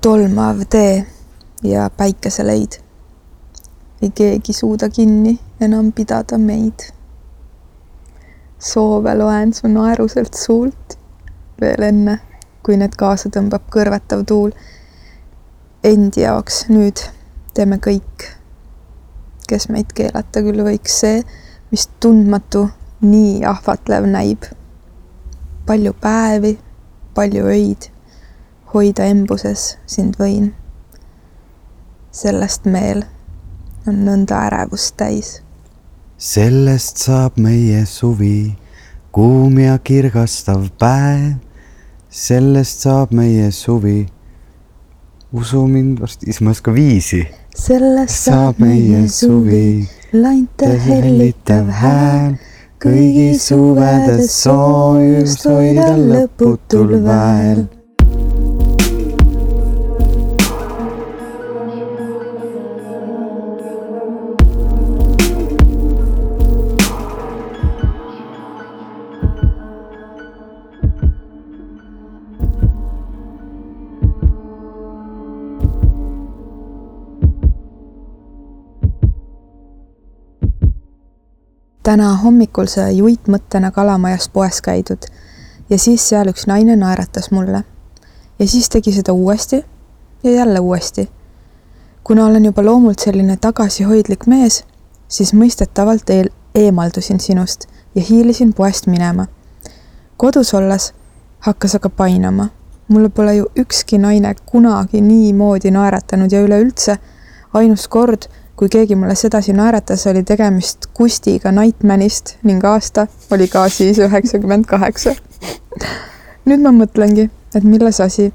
tolmav tee ja päikeseleid. ei keegi suuda kinni enam pidada meid. soove loen su naeruselt suult veel enne, kui need kaasa tõmbab kõrvetav tuul. Endi jaoks nüüd teeme kõik, kes meid keelata küll võiks see, mis tundmatu nii ahvatlev näib. palju päevi, palju öid, hoida embuses sind võin sellest meel on nõnda ärevust täis. sellest saab meie suvi, kuum ja kirgastav päev. sellest saab meie suvi. usu mind varsti, siis ma ei oska viisi. sellest saab meie suvi, lainte hellitav hääl, kõigi suvede soojust hoida lõputul väel täna hommikul sai uitmõttena Kalamajas poes käidud ja siis seal üks naine naeratas mulle. ja siis tegi seda uuesti ja jälle uuesti. kuna olen juba loomult selline tagasihoidlik mees, siis mõistetavalt eel eemaldusin sinust ja hiilisin poest minema. kodus olles hakkas aga painama. mulle pole ju ükski naine kunagi niimoodi naeratanud ja üleüldse ainus kord kui keegi mulle sedasi naeratas, oli tegemist Kustiga Nightmanist ning aasta oli ka siis üheksakümmend kaheksa. nüüd ma mõtlengi, et milles asi.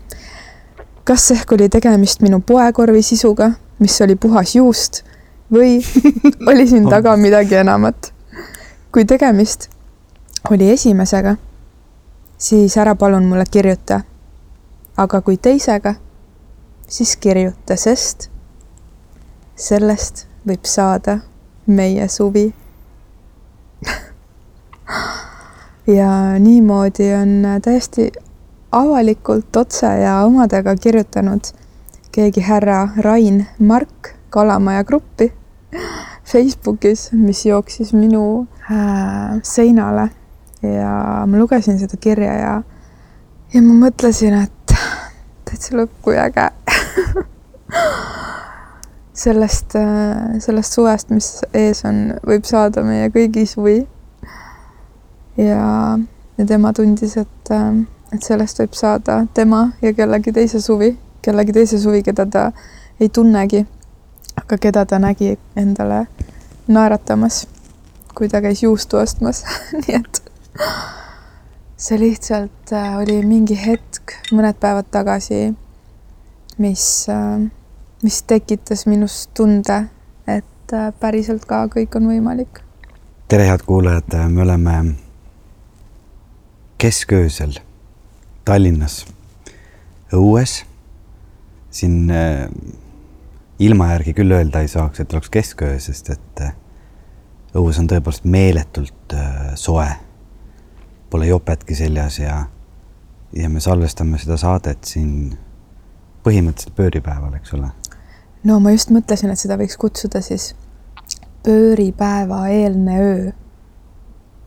kas ehk oli tegemist minu poekorvi sisuga, mis oli puhas juust või oli siin taga midagi enamat? kui tegemist oli esimesega, siis ära palun mulle kirjuta. aga kui teisega, siis kirjuta, sest sellest võib saada meie suvi. Ja niimoodi on täiesti avalikult otse ja omadega kirjutanud keegi härra Rain Mark Kalamaja gruppi Facebookis, mis jooksis minu äh, seinale. Ja ma lugesin seda kirja ja, ja ma mõtlesin, et täitsa lõpp, kui äge sellest, äh, sellest suvest, mis ees on, võib saada meie kõigi suvi. ja, ja tema tundis, et, äh, et sellest võib saada tema ja kellegi teise suvi, kellegi teise suvi, keda ta ei tunnegi, aga keda ta nägi endale naeratamas, kui ta käis juustu ostmas nii et see lihtsalt äh, oli mingi hetk mõned päevad tagasi, mis äh, mis tekitas minus tunde, et äh, päriselt ka kõik on võimalik. tere, head kuulajad, me oleme kesköösel Tallinnas õues. siin äh, ilma järgi küll öelda ei saaks, et oleks kesköö, sest et äh, õues on tõepoolest meeletult soe. Pole jopetki seljas ja, ja me salvestame seda saadet siin põhimõtteliselt pööripäeval, eks ole no ma just mõtlesin, et seda võiks kutsuda siis pööripäeva eelne öö.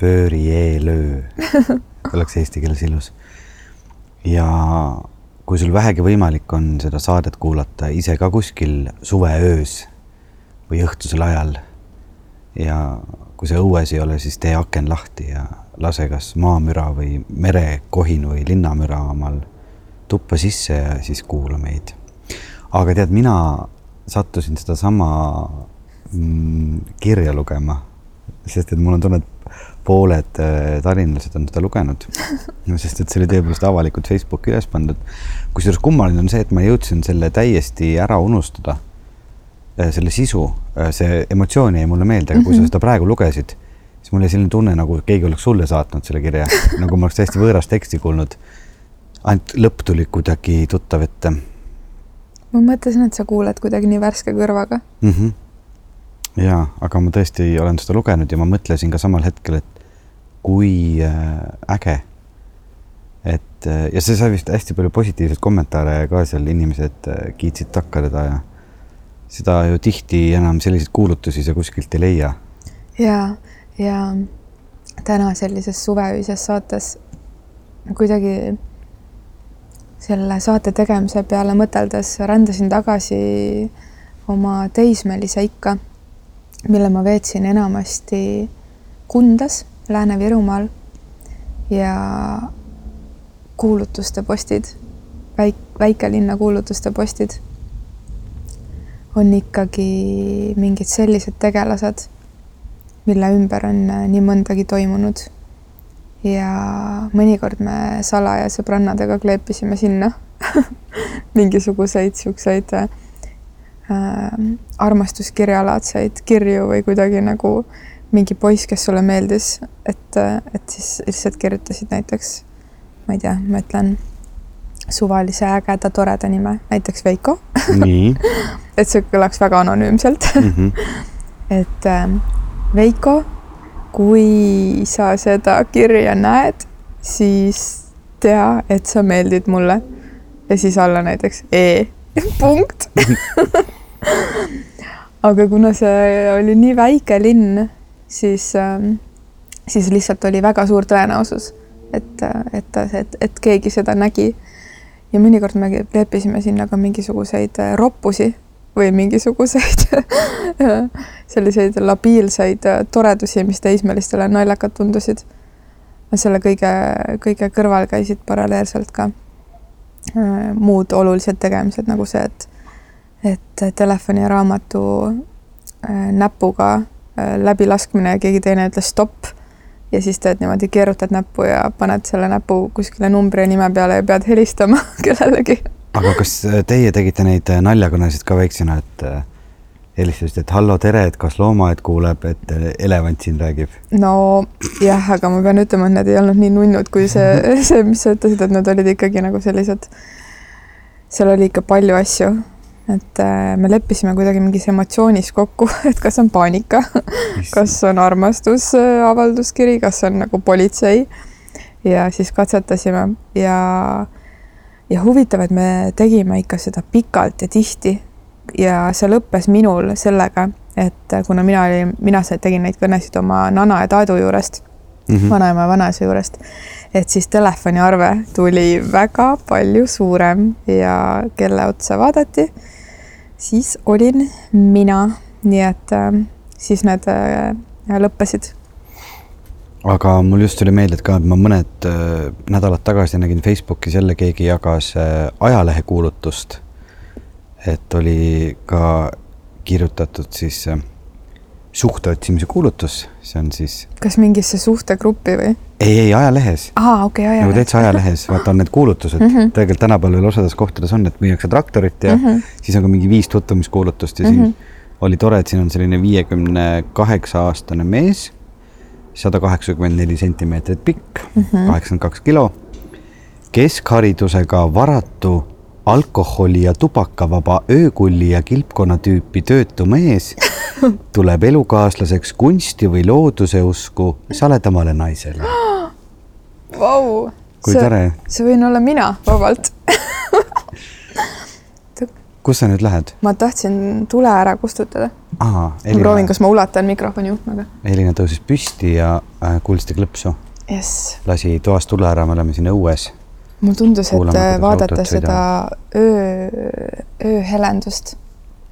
pööri eelöö oleks eesti keeles ilus. ja kui sul vähegi võimalik on seda saadet kuulata ise ka kuskil suveöös või õhtusel ajal ja kui sa õues ei ole, siis tee aken lahti ja lase kas maamüra või merekohin või linnamüra omal tuppa sisse ja siis kuula meid. aga tead, mina sattusin sedasama mm, kirja lugema, sest et mul on tunne, et pooled äh, tallinlased on seda lugenud no,. sest et see oli tõepoolest avalikult Facebooki üles pandud. kusjuures kummaline on see, et ma jõudsin selle täiesti ära unustada. Äh, selle sisu, äh, see emotsioon jäi mulle meelde, aga kui sa mhm. seda praegu lugesid, siis mul jäi selline tunne, nagu keegi oleks sulle saatnud selle kirja, nagu ma oleks täiesti võõrast teksti kuulnud. Ainult lõpp tuli kuidagi tuttav ette ma mõtlesin, et sa kuuled kuidagi nii värske kõrvaga mm. -hmm. ja, aga ma tõesti olen seda lugenud ja ma mõtlesin ka samal hetkel, et kui äh, äge, et äh, ja see sai vist hästi palju positiivseid kommentaare ka seal, inimesed äh, kiitsid takka teda ja seda ju tihti enam selliseid kuulutusi sa kuskilt ei leia. ja, ja täna sellises suveöises saates kuidagi selle saate tegemise peale mõteldes rändasin tagasi oma teismelise ikka, mille ma veetsin enamasti Kundas, Lääne-Virumaal ja kuulutuste postid, väik-, väikelinna kuulutuste postid on ikkagi mingid sellised tegelased, mille ümber on nii mõndagi toimunud. Ja mõnikord me salaja sõbrannadega kleepisime sinna mingisuguseid siukseid äh, armastuskirjalaadseid kirju või kuidagi nagu mingi poiss, kes sulle meeldis, et, et siis lihtsalt kirjutasid näiteks, ma ei tea, ma ütlen suvalise ägeda toreda nime, näiteks Veiko et see kõlaks väga anonüümselt mm. -hmm. et äh, Veiko, kui sa seda kirja näed, siis tea, et sa meeldid mulle. ja siis alla näiteks E punkt aga kuna see oli nii väike linn, siis äh,, siis lihtsalt oli väga suur tõenäosus, et, et, et, et keegi seda nägi. ja mõnikord me kleepisime sinna ka mingisuguseid roppusi või mingisuguseid selliseid labiilseid toredusi, mis teismelistele naljakad tundusid. selle kõige, kõige kõrval käisid paralleelselt ka äh, muud olulised tegemised nagu see, et, et telefoni ja raamatu äh, näpuga äh, läbilaskmine ja keegi teine ütles stopp ja siis teed niimoodi, keerutad näppu ja paned selle näpu kuskile numbri ja nime peale ja pead helistama kellelegi aga kas äh, teie tegite neid äh, naljakõnesid ka väiksena, et äh, helistasite, et hallo, tere, et kas loomaaed kuuleb, et elevant siin räägib? no jah, aga ma pean ütlema, et need ei olnud nii nunnud kui see, see, mis sa ütlesid, et need olid ikkagi nagu sellised, seal oli ikka palju asju, et me leppisime kuidagi mingis emotsioonis kokku, et kas on paanika, kas on armastus, avalduskiri, kas on nagu politsei. Ja siis katsetasime. Ja ja huvitav, et me tegime ikka seda pikalt ja tihti. ja see lõppes minul sellega, et kuna mina olin, mina tegin neid kõnesid oma nana ja taadu juurest mm, -hmm. vanaema ja vanaisa juurest, et siis telefoniarve tuli väga palju suurem ja kelle otsa vaadati, siis olin mina, nii et äh, siis need äh, lõppesid aga mul just tuli meelde, et ka, ma mõned äh, nädalad tagasi nägin Facebookis jälle keegi jagas äh, ajalehekuulutust. et oli ka kirjutatud siis äh, suhte otsimise kuulutus, see on siis. kas mingisse suhtegruppi või? ei, ei ajalehes. aa, okei okay,, ajalehes. nagu täitsa ajalehes, vaata on need kuulutused mm -hmm. tegelikult tänapäeval veel osades kohtades on, et müüakse traktorit ja mm -hmm. siis on ka mingi viis tutvumiskuulutust ja mm -hmm. siin oli tore, et siin on selline viiekümne kaheksa aastane mees sada kaheksakümmend neli sentimeetrit pikk mm, kaheksakümmend kaks kilo, keskharidusega varatu alkoholi ja tubakavaba öökulli ja kilpkonna tüüpi töötu mees tuleb elukaaslaseks kunsti või looduse usku saledamale naisele. Kui see, see võin olla mina vabalt kus sa nüüd lähed? ma tahtsin tule ära kustutada ma proovin, kas ma ulatan mikrofoni juhtmega. Elina tõusis püsti ja äh, kuulsite klõpsu yes.. lasi toast tule ära, me oleme siin õues. mulle tundus, et vaadata seda öö, ööhelendust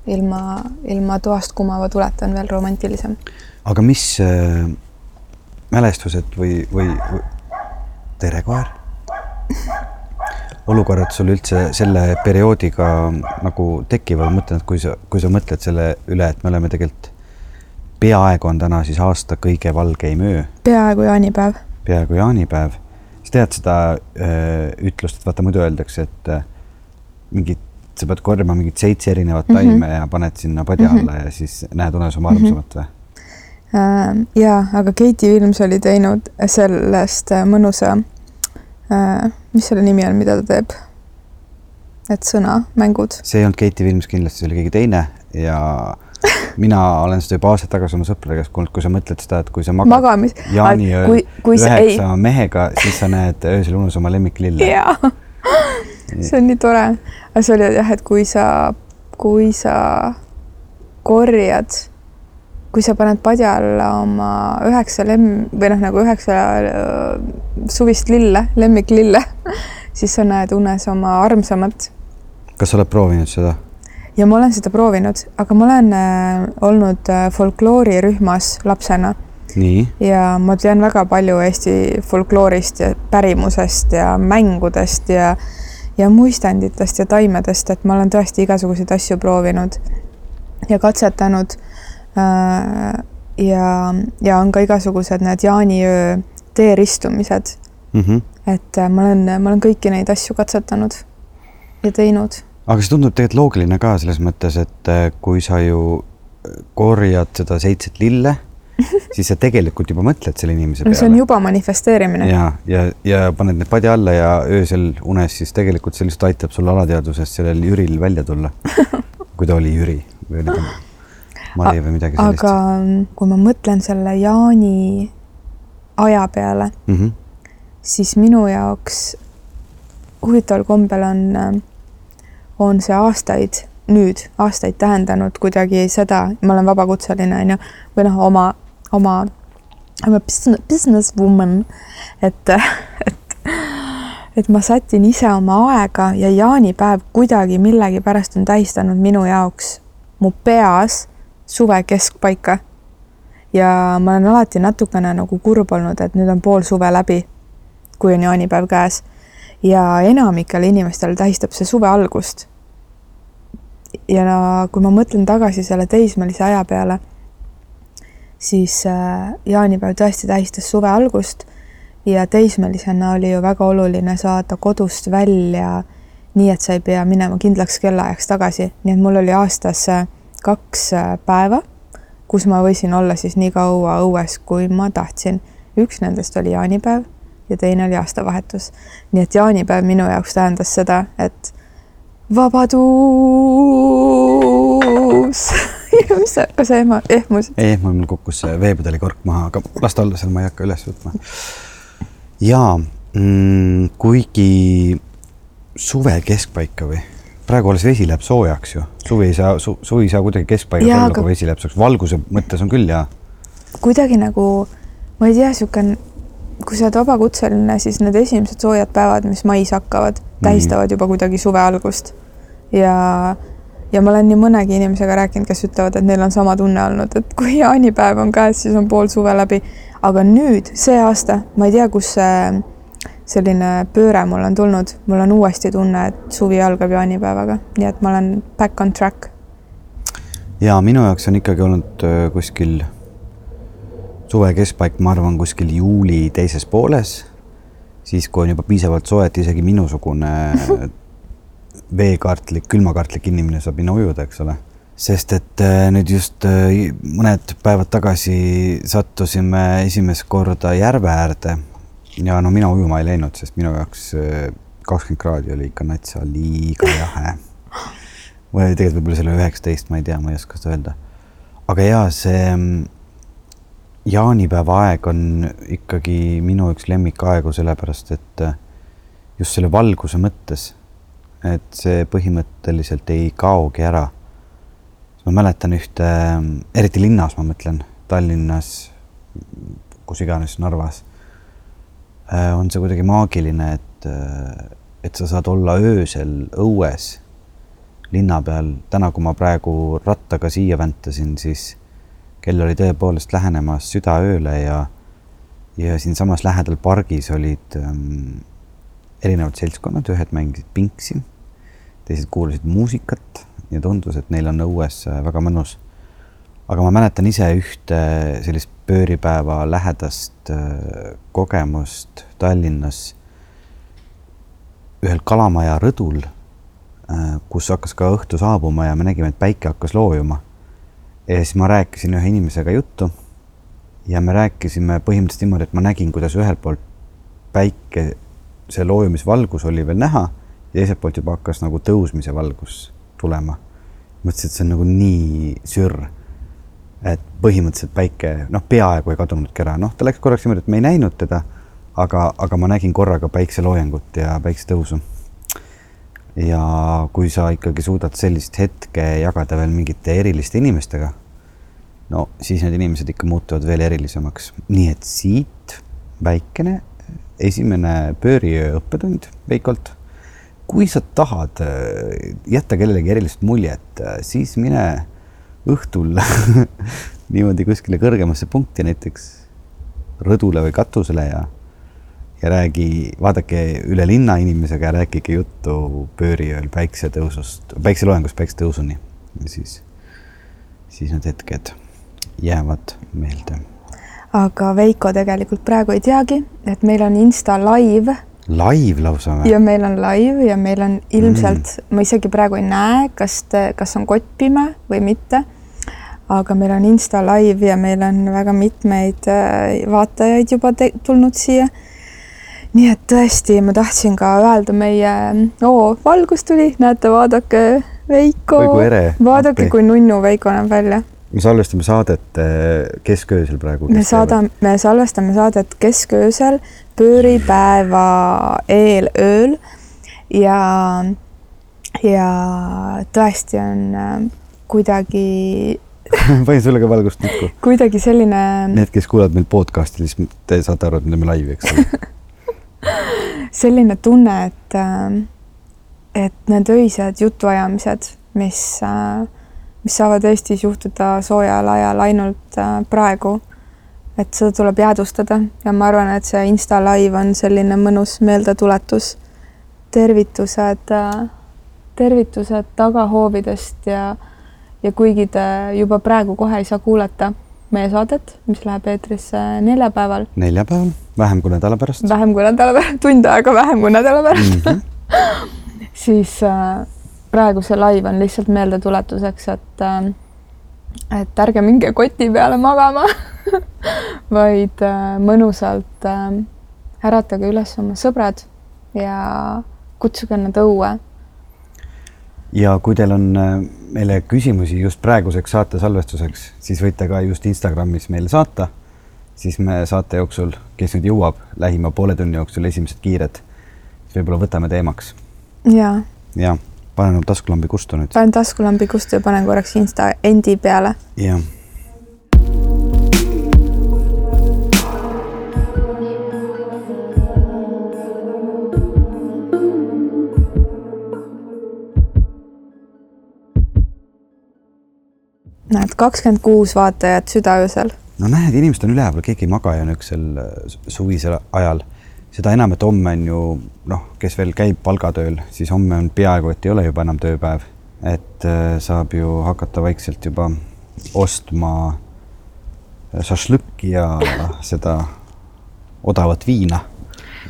ilma, ilma toast kumava tuleta on veel romantilisem. aga mis äh, mälestused või, või, või... tere, koer olukorrad sul üldse selle perioodiga nagu tekivad, ma mõtlen, et kui sa, kui sa mõtled selle üle, et me oleme tegelikult, peaaegu on täna siis aasta kõige valgeim öö. peaaegu jaanipäev. peaaegu jaanipäev. sa tead seda öö, äh, ütlust, et vaata muidu öeldakse, et äh, mingid, sa pead korjama mingit seitse erinevat mm -hmm. taime ja paned sinna padja alla mm -hmm. ja siis näed unes oma armsamat või? Äh, jaa, aga Keiti Vilms oli teinud sellest mõnusa Äh, mis selle nimi on, mida ta teeb? et sõnamängud. see ei olnud Keiti Vilms kindlasti, see oli keegi teine ja. mina olen seda juba aastaid tagasi oma sõprade käest kuulnud, kui sa mõtled seda, et kui sa magad magamis. jaaniööl üheksa mehega, siis sa näed öösel unes oma lemmiklille. jaa, see on nii tore. aga see oli jah, et kui sa, kui sa korjad, kui sa paned padja alla oma üheksa lemm- või noh, nagu üheksa äh, suvist lille, lemmiklille, siis sa näed unes oma armsamat. kas sa oled proovinud seda? ja ma olen seda proovinud, aga ma olen äh, olnud äh, folkloori-rühmas lapsena. ja ma tean väga palju Eesti folkloorist ja pärimusest ja mängudest ja, ja muistenditest ja taimedest, et ma olen tõesti igasuguseid asju proovinud ja katsetanud. Ja, ja on ka igasugused need jaaniöö teeristumised mm. -hmm. et äh, ma olen, ma olen kõiki neid asju katsetanud ja teinud aga see tundub tegelikult loogiline ka selles mõttes, et äh, kui sa ju äh, korjad seda seitset lille, siis sa tegelikult juba mõtled selle inimese peale. see on juba manifesteerimine. ja, ja, ja paned need padja alla ja öösel unes siis tegelikult see lihtsalt aitab sul alateadvusest sellel Jüril välja tulla. kui ta oli Jüri või oli ta Mari või midagi sellist. aga mm, kui ma mõtlen selle Jaani aja peale mm, -hmm. siis minu jaoks huvitaval kombel on on see aastaid, nüüd aastaid tähendanud kuidagi seda, ma olen vabakutseline, on ju, või noh, oma, oma, I'm a business woman, et, et, et ma sätin ise oma aega ja jaanipäev kuidagi millegipärast on tähistanud minu jaoks mu peas suve keskpaika. ja ma olen alati natukene nagu kurb olnud, et nüüd on pool suve läbi, kui on jaanipäev käes ja enamikele inimestele tähistab see suve algust. ja kui ma mõtlen tagasi selle teismelise aja peale, siis äh, jaanipäev tõesti tähistas suve algust ja teismelisena oli ju väga oluline saada kodust välja nii, et sa ei pea minema kindlaks kellaajaks tagasi, nii et mul oli aastas äh, kaks äh, päeva, kus ma võisin olla siis nii kaua õues, kui ma tahtsin. üks nendest oli jaanipäev ja teine oli aastavahetus. nii et jaanipäev minu jaoks tähendas seda, et vabadus mis sa, kas sa ehma, ehmusid? ei ehmunud, mul kukkus veepudeli kork maha, aga las ta olla seal, ma ei hakka üles võtma. ja mm, kuigi suve keskpaika või? Praegu alles vesi läheb soojaks ju, suvi ei saa su,, suvi ei saa kuidagi keskpaigas olla aga..., kui vesi läheb soojaks, valguse mõttes on küll ja. kuidagi nagu, ma ei tea, niisugune kui sa oled vabakutseline, siis need esimesed soojad päevad, mis mais hakkavad, tähistavad juba kuidagi suve algust. ja, ja ma olen nii mõnegi inimesega rääkinud, kes ütlevad, et neil on sama tunne olnud, et kui jaanipäev on käes, siis on pool suve läbi. aga nüüd, see aasta, ma ei tea, kus see selline pööre mul on tulnud, mul on uuesti tunne, et suvi algab jaanipäevaga, nii et ma olen back on track. ja minu jaoks on ikkagi olnud äh, kuskil suve keskpaik, ma arvan, kuskil juuli teises pooles, siis kui on juba piisavalt soe, et isegi minusugune veekartlik, külmakartlik inimene saab minna ujuda, eks ole. sest et äh, nüüd just äh, mõned päevad tagasi sattusime esimest korda järve äärde ja no mina ujuma ei läinud, sest minu jaoks äh, kakskümmend kraadi oli ikka natsa liiga jahe. või tegelikult võib-olla selle üheksateist, ma ei tea, ma ei oska seda öelda. aga ja see mm, jaanipäeva aeg on ikkagi minu üks lemmikaegu, sellepärast et äh, just selle valguse mõttes, et see põhimõtteliselt ei kaogi ära. ma mäletan ühte, eriti linnas, ma mõtlen, Tallinnas, kus iganes, Narvas, äh, on see kuidagi maagiline, et, äh, et sa saad olla öösel õues linna peal. täna, kui ma praegu rattaga siia väntasin, siis kell oli tõepoolest lähenemas südaööle ja, ja siinsamas lähedal pargis olid ähm, erinevad seltskonnad, ühed mängisid pingsi, teised kuulasid muusikat ja tundus, et neil on õues äh, väga mõnus. Aga ma mäletan ise ühte sellist pööripäeva lähedast äh, kogemust Tallinnas ühel Kalamaja rõdul äh,, kus hakkas ka õhtu saabuma ja me nägime, et päike hakkas loojuma ja siis ma rääkisin ühe inimesega juttu ja me rääkisime põhimõtteliselt niimoodi, et ma nägin, kuidas ühelt poolt päike, see loojumisvalgus oli veel näha ja teiselt poolt juba hakkas nagu tõusmise valgus tulema. mõtlesin, et see on nagu nii sürr. Et põhimõtteliselt päike, noh, peaaegu ei kadunudki ära, noh, ta läks korraks niimoodi, et me ei näinud teda, aga, aga ma nägin korraga päikseloojangut ja päiksetõusu. ja kui sa ikkagi suudad sellist hetke jagada veel mingite eriliste inimestega, no siis need inimesed ikka muutuvad veel erilisemaks. nii et siit väikene esimene pööriöö õppetund Veikolt. kui sa tahad äh, jätta kellelegi erilist muljet, siis mine õhtul niimoodi kuskile kõrgemasse punkti, näiteks rõdule või katusele ja ja räägi, vaadake üle linna inimesega ja rääkige juttu pööriööl päiksetõusust, päikseloengust päiksetõusuni siis, siis need hetked jäävad meelde. aga Veiko tegelikult praegu ei teagi, et meil on Insta live live lausa või? ja meil on live ja meil on ilmselt mm., ma isegi praegu ei näe, kas te, kas on kott pime või mitte. Aga meil on Insta live ja meil on väga mitmeid äh, vaatajaid juba tulnud siia. Nii et tõesti, ma tahtsin ka öelda meie, oo, valgus tuli, näete, vaadake, Veiko, vaadake, kui nunnu Veiko näeb välja. me salvestame saadet kesköösel praegu. me saadame, me salvestame saadet kesköösel, pööripäeva eelööl ja, ja tõesti on äh, kuidagi panin sulle ka valgust näkku. kuidagi selline. Need, kes kuulavad meil podcast'i, siis te saate aru, et me teeme laivi, eks ole selline tunne, et, et need öised jutuajamised, mis, mis saavad Eestis juhtuda soojal ajal ainult praegu, et seda tuleb jäädvustada ja ma arvan, et see Insta live on selline mõnus meeldetuletus. tervitused, tervitused tagahoovidest ja, ja kuigi te juba praegu kohe ei saa kuulata meie saadet, mis läheb eetrisse neljapäeval. neljapäeval, vähem kui nädala pärast. vähem kui nädala pärast, tund aega vähem kui nädala pärast mm. -hmm. siis äh, praegu see live on lihtsalt meeldetuletuseks, et äh, et ärge minge koti peale magama vaid äh, mõnusalt äh, äratage üles oma sõbrad ja kutsuge nad õue ja kui teil on meile küsimusi just praeguseks saate salvestuseks, siis võite ka just Instagramis meile saata. siis me saate jooksul, kes nüüd jõuab lähima poole tunni jooksul esimesed kiired, võib-olla võtame teemaks. ja. ja panen taskulambi kustu nüüd. panen taskulambi kustu ja panen korraks Insta endi peale. jah näed, kakskümmend kuus vaatajat südaöösel. no näed, inimesed on üleval, keegi ei maga ju niisugusel äh, suvisel ajal. seda enam, et homme on ju noh, kes veel käib palgatööl, siis homme on peaaegu, et ei ole juba enam tööpäev. et äh, saab ju hakata vaikselt juba ostma šašlõkki ja seda odavat viina.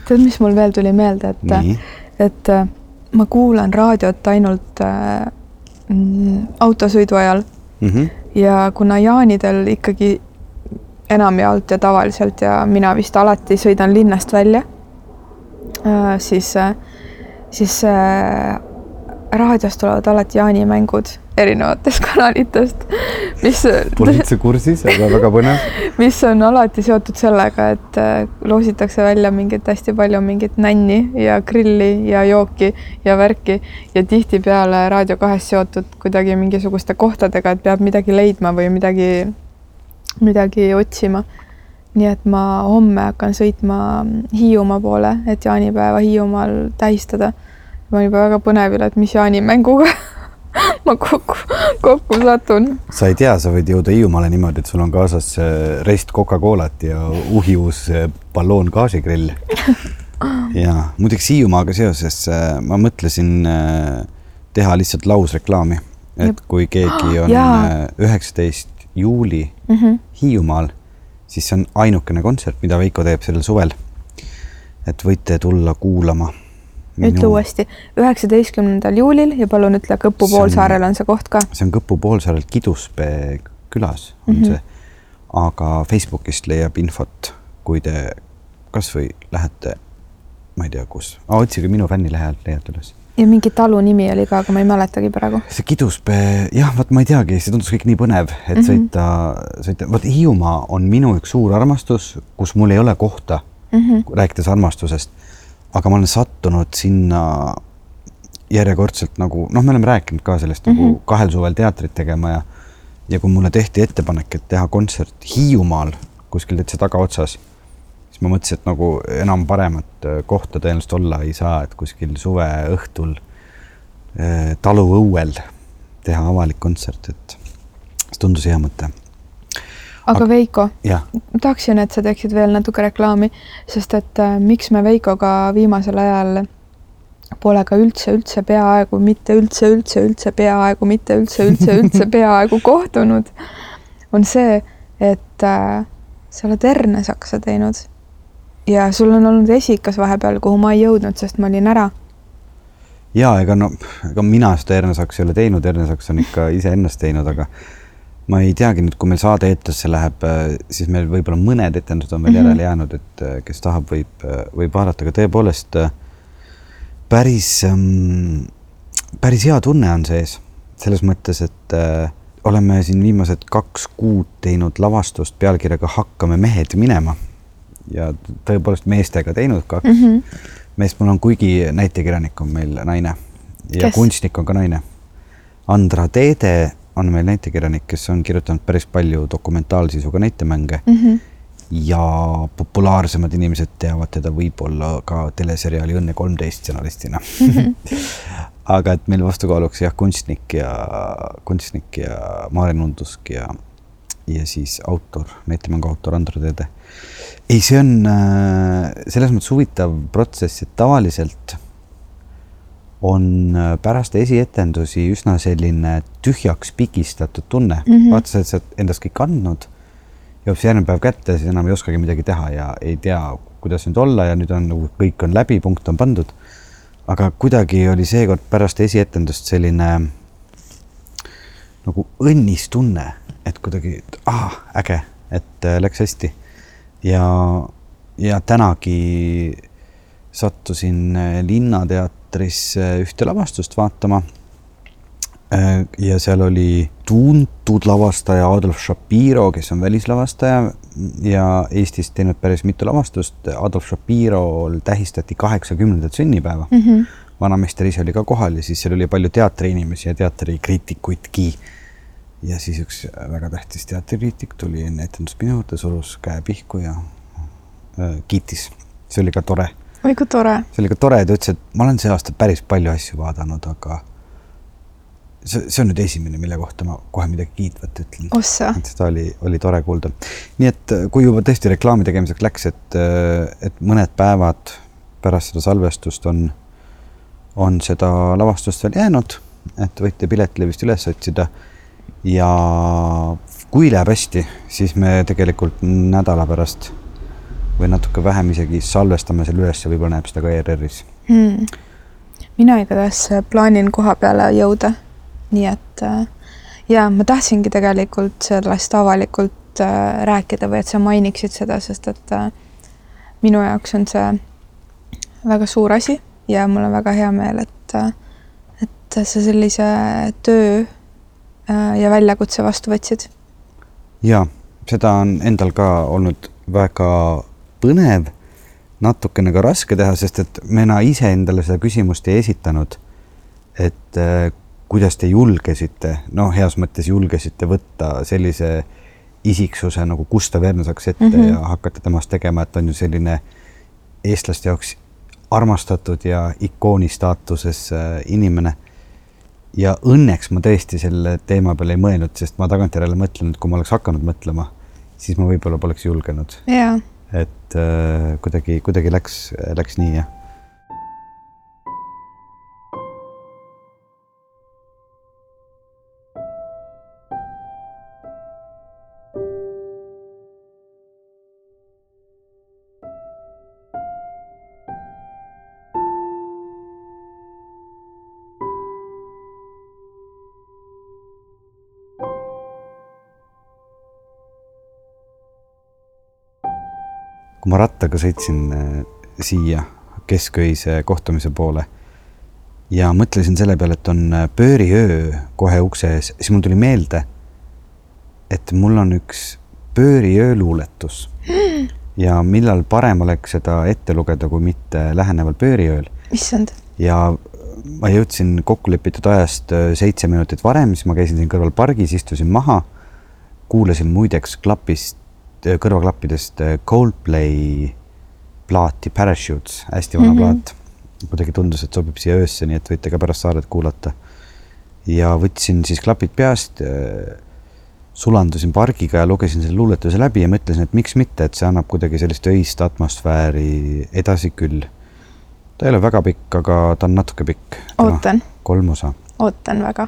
tead, mis mul veel tuli meelde, et, et äh, ma kuulan raadiot ainult äh, autosõidu ajal mm. -hmm. ja kuna jaanidel ikkagi enamjaolt ja tavaliselt ja mina vist alati sõidan linnast välja, siis, siis raadios tulevad alati jaanimängud erinevatest kanalitest, mis. Pole üldse kursis, aga väga põnev. mis on alati seotud sellega, et loositakse välja mingit hästi palju mingit nänni ja grilli ja jooki ja värki ja tihtipeale Raadio kahes seotud kuidagi mingisuguste kohtadega, et peab midagi leidma või midagi, midagi otsima. nii et ma homme hakkan sõitma Hiiumaa poole, et jaanipäeva Hiiumaal tähistada. ma olen juba väga põnevil, et mis jaanimänguga ma kokku, kokku satun. sa ei tea, sa võid jõuda Hiiumaale niimoodi, et sul on kaasas rest Coca-Colat ja uhiuus balloon gaasigrill. ja muideks Hiiumaaga seoses ma mõtlesin teha lihtsalt lausreklaami, et kui keegi on üheksateist juuli mm -hmm. Hiiumaal, siis see on ainukene kontsert, mida Veiko teeb sellel suvel. et võite tulla kuulama ütle uuesti, üheksateistkümnendal juulil ja palun ütle, Kõpu poolsaarel on see koht ka. see on Kõpu poolsaarel Kiduspee külas on mm -hmm. see, aga Facebookist leiab infot, kui te kasvõi lähete, ma ei tea, kus, otsige minu fännilehelt, leiate üles. ja mingi talu nimi oli ka, aga ma ei mäletagi praegu. see Kiduspee, jah, vot ma ei teagi, see tundus kõik nii põnev, et mm -hmm. sõita, sõita, vot Hiiumaa on minu üks suur armastus, kus mul ei ole kohta mm, -hmm. rääkides armastusest. Aga ma olen sattunud sinna järjekordselt nagu noh, me oleme rääkinud ka sellest mm -hmm. nagu mhm. kahel suvel teatrit tegema ja ja kui mulle tehti ettepanek, et teha kontsert Hiiumaal kuskil täitsa tagaotsas siis ma mõtlesin, et nagu enam paremat äh, kohta tõenäoliselt olla ei saa, et kuskil suveõhtul äh, taluõuel teha avalik kontsert, et see tundus hea mõte. Aga Veiko, ma tahaksin, et sa teeksid veel natuke reklaami, sest et äh, miks me Veikoga viimasel ajal pole ka üldse, üldse peaaegu mitte üldse, üldse, üldse peaaegu mitte üldse, üldse, üldse peaaegu kohtunud, on see, et äh, sa oled hernesaksa teinud ja sul on olnud esikas vahepeal, kuhu ma ei jõudnud, sest ma olin ära. ja ega no, ega mina seda Ernesaks ei ole teinud, Ernesaks on ikka iseennast teinud, aga ma ei teagi nüüd, kui meil saade eetrisse läheb, siis meil võib-olla mõned etendused on veel mm -hmm. järele jäänud, et kes tahab, võib, võib vaadata, aga tõepoolest päris, päris hea tunne on sees selles mõttes, et äh, oleme siin viimased kaks kuud teinud lavastust pealkirjaga Hakkame mehed minema ja tõepoolest meestega teinud kaks mm -hmm. meest, mul on, kuigi näitekirjanik on meil naine ja kes? kunstnik on ka naine. Andra Teede on meil näitekirjanik, kes on kirjutanud päris palju dokumentaalsisuga näitemänge mm. -hmm. ja populaarsemad inimesed teavad teda võib-olla ka teleseriaali Õnne kolmteist stsenalistina mm. -hmm. aga et meil vastukaaluks jah, kunstnik ja kunstnik ja Maarja Nundusk ja, ja siis autor, näitemängu autor Andra Teede ei, see on äh, selles mõttes huvitav protsess, et tavaliselt on äh, pärast esietendusi üsna selline tühjaks pigistatud tunne mm -hmm., vaata, sa oled sealt endast kõik andnud, jõuab see järgmine päev kätte, siis enam ei oskagi midagi teha ja ei tea, kuidas nüüd olla ja nüüd on nagu kõik on läbi, punkt on pandud. aga kuidagi oli seekord pärast esietendust selline nagu õnnistunne, et kuidagi, ah, äge, et äh, läks hästi ja, ja tänagi sattusin äh, Linnateatrisse ühte lavastust vaatama. Äh, ja seal oli tuntud lavastaja Adolf Shapiro, kes on välislavastaja ja Eestis teinud päris mitu lavastust. Adolf Shapirol tähistati kaheksakümnendat sünnipäeva mm. -hmm. vanameister ise oli ka kohal ja siis seal oli palju teatriinimesi ja teatrikriitikuidki ja siis üks väga tähtis teatrikriitik tuli enne etendust minu juurde, surus käe pihku ja äh, kiitis. see oli ka tore. Oi kui tore. see oli ka tore, ta ütles, et ma olen see aasta päris palju asju vaadanud, aga see, see on nüüd esimene, mille kohta ma kohe midagi kiitvat ütlen. seda oli, oli tore kuulda. nii et äh, kui juba tõesti reklaami tegemiseks läks, et, äh, et mõned päevad pärast seda salvestust on, on seda lavastust veel jäänud, et võite Piletilevist üles otsida ja kui läheb hästi, siis me tegelikult nädala pärast või natuke vähem isegi salvestame selle üles ja võib-olla näeb seda ka ERR-is hmm.. mina igatahes plaanin koha peale jõuda, nii et äh, ja ma tahtsingi tegelikult sellest avalikult äh, rääkida või et sa mainiksid seda, sest et äh, minu jaoks on see väga suur asi ja mul on väga hea meel, et, et sa sellise töö Äh, ja väljakutse vastu võtsid? ja seda on endal ka olnud väga põnev, natukene ka raske teha, sest et mina ise endale seda küsimust ei esitanud. et äh, kuidas te julgesite, noh, heas mõttes julgesite võtta sellise isiksuse nagu Gustav Ernesaks ette mm -hmm. ja hakata temast tegema, et on ju selline eestlaste jaoks armastatud ja ikooni staatuses äh, inimene ja õnneks ma tõesti selle teema peale ei mõelnud, sest ma tagantjärele mõtlen, et kui ma oleks hakanud mõtlema, siis ma võib-olla poleks julgenud. Et äh, kuidagi, kuidagi läks, läks nii, jah ma rattaga sõitsin äh, siia kesköise kohtumise poole, ja mõtlesin selle peale, et on äh, pööriöö kohe ukse ees, siis mul tuli meelde, et mul on üks pööriöö luuletus ja millal parem oleks seda ette lugeda, kui mitte läheneval pööriööl. issand. ja ma jõudsin kokkulepitud ajast äh, seitse minutit varem, siis ma käisin siin kõrval pargis, istusin maha, kuulasin muideks klapist, kõrvaklappidest äh, Coldplay plaati Parachutes, hästi vana mm -hmm. plaat. kuidagi tundus, et sobib siia öösse, nii et võite ka pärast saadet kuulata. ja võtsin siis klapid peast, sulandusin pargiga ja lugesin selle luuletuse läbi ja mõtlesin, et miks mitte, et see annab kuidagi sellist öist atmosfääri edasi küll ta ei ole väga pikk, aga ta on natuke pikk. ootan. kolm osa. ootan väga.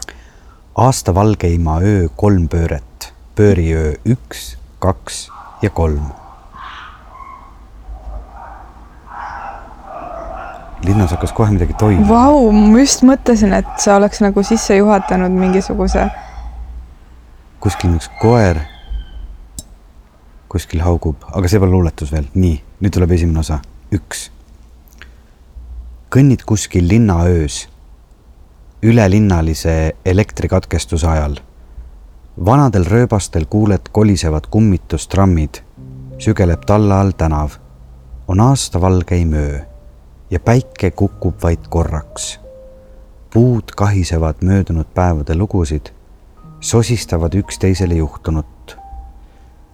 aasta valgeima öö kolm pööret, pööriöö üks, kaks ja kolm. linnas hakkas kohe midagi toimuma. Vau, ma just mõtlesin, et sa oleks nagu sisse juhatanud mingisuguse. kuskil üks koer kuskil haugub, aga see pole luuletus veel. nii, nüüd tuleb esimene osa, üks kõnnid kuskil linnaöös, ülelinnalise elektrikatkestuse ajal. Vanadel rööbastel kuuled kolisevad kummitustrammid, sügeleb talla all tänav, on aastavalgeim öö ja päike kukub vaid korraks. puud kahisevad möödunud päevade lugusid, sosistavad üksteisele juhtunut.